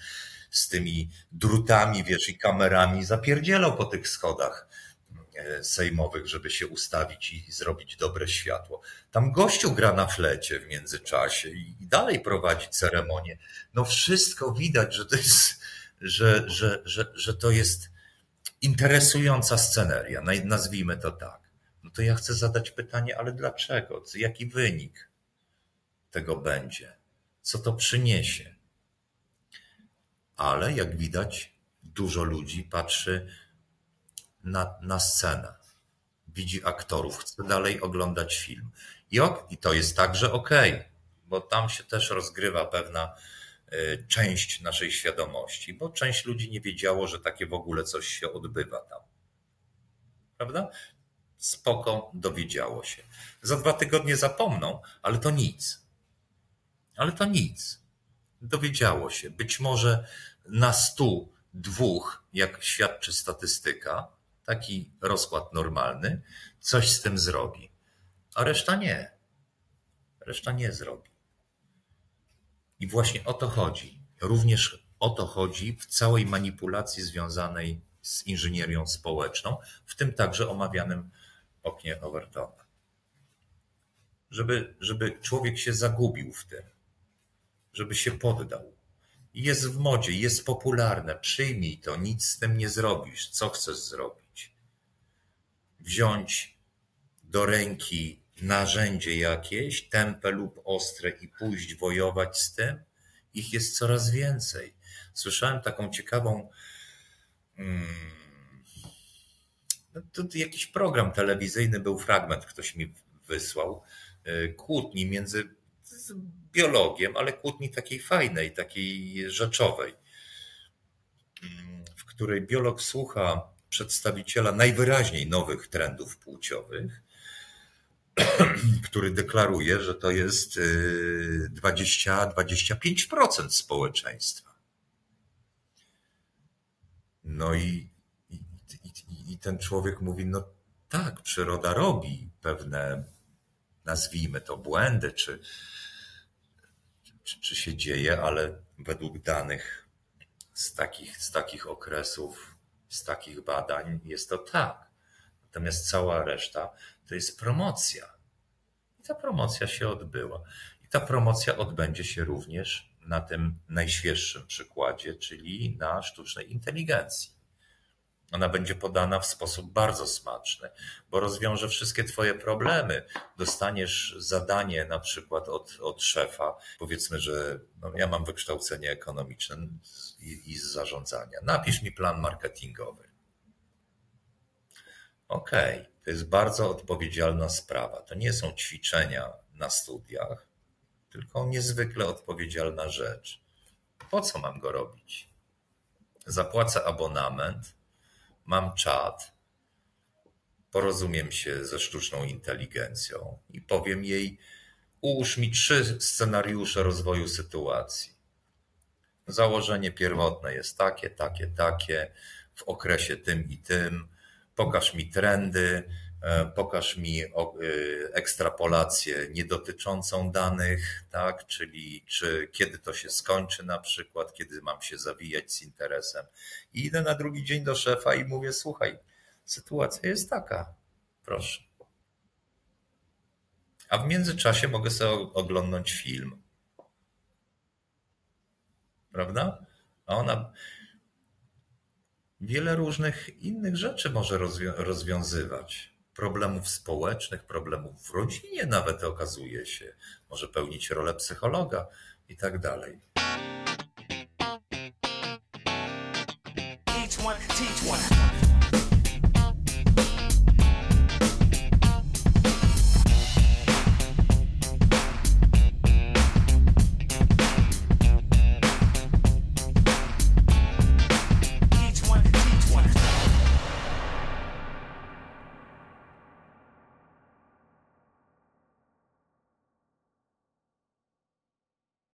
z tymi drutami, wiesz, i kamerami zapierdzielał po tych schodach E, sejmowych, żeby się ustawić i zrobić dobre światło. Tam gościu gra na flecie w międzyczasie i dalej prowadzi ceremonię. No wszystko widać, że to jest, że, że, że, że to jest interesująca sceneria, nazwijmy to tak. No to ja chcę zadać pytanie, ale dlaczego? Jaki wynik tego będzie? Co to przyniesie? Ale jak widać, dużo ludzi patrzy na, na scenę, widzi aktorów, chce dalej oglądać film. I, ok, i to jest także ok, bo tam się też rozgrywa pewna y, część naszej świadomości, bo część ludzi nie wiedziało, że takie w ogóle coś się odbywa tam. Prawda? Spoko, dowiedziało się. Za dwa tygodnie zapomną, ale to nic. Ale to nic. Dowiedziało się. Być może na stu dwóch, jak świadczy statystyka, taki rozkład normalny, coś z tym zrobi. A reszta nie. Reszta nie zrobi. I właśnie o to chodzi. Również o to chodzi w całej manipulacji związanej z inżynierią społeczną, w tym także omawianym oknie Overtona. Żeby, żeby człowiek się zagubił w tym, żeby się poddał. Jest w modzie, jest popularne, przyjmij to, nic z tym nie zrobisz. Co chcesz zrobić? Wziąć do ręki narzędzie jakieś, tępe lub ostre i pójść wojować z tym, ich jest coraz więcej. Słyszałem taką ciekawą, hmm, to jakiś program telewizyjny był fragment, ktoś mi wysłał, e, kłótni między biologiem, ale kłótni takiej fajnej, takiej rzeczowej, mm, w której biolog słucha przedstawiciela najwyraźniej nowych trendów płciowych, <clears throat> który deklaruje, że to jest 20-25% y, społeczeństwa. No i, i, i, i ten człowiek mówi, no tak, przyroda robi pewne, nazwijmy to błędy, czy, czy, czy się dzieje, ale według danych z takich, z takich okresów, z takich badań jest to tak. Natomiast cała reszta to jest promocja. I ta promocja się odbyła. I ta promocja odbędzie się również na tym najświeższym przykładzie, czyli na sztucznej inteligencji. Ona będzie podana w sposób bardzo smaczny, bo rozwiąże wszystkie Twoje problemy. Dostaniesz zadanie na przykład od, od szefa, powiedzmy, że no, ja mam wykształcenie ekonomiczne i, i z zarządzania. Napisz mi plan marketingowy. Okej, okay. to jest bardzo odpowiedzialna sprawa. To nie są ćwiczenia na studiach, tylko niezwykle odpowiedzialna rzecz. Po co mam go robić? Zapłacę abonament, mam czat, porozumiem się ze sztuczną inteligencją i powiem jej, ułóż mi trzy scenariusze rozwoju sytuacji. Założenie pierwotne jest takie, takie, takie, w okresie tym i tym, pokaż mi trendy, pokaż mi e, ekstrapolację nie dotyczącą danych, tak? czyli czy kiedy to się skończy na przykład, kiedy mam się zawijać z interesem. I idę na drugi dzień do szefa i mówię, słuchaj, sytuacja jest taka, proszę. A w międzyczasie mogę sobie oglądać film. Prawda? A ona, wiele różnych innych rzeczy może rozwiązywać. Problemów społecznych, problemów w rodzinie nawet okazuje się. Może pełnić rolę psychologa i tak dalej. One, teach one.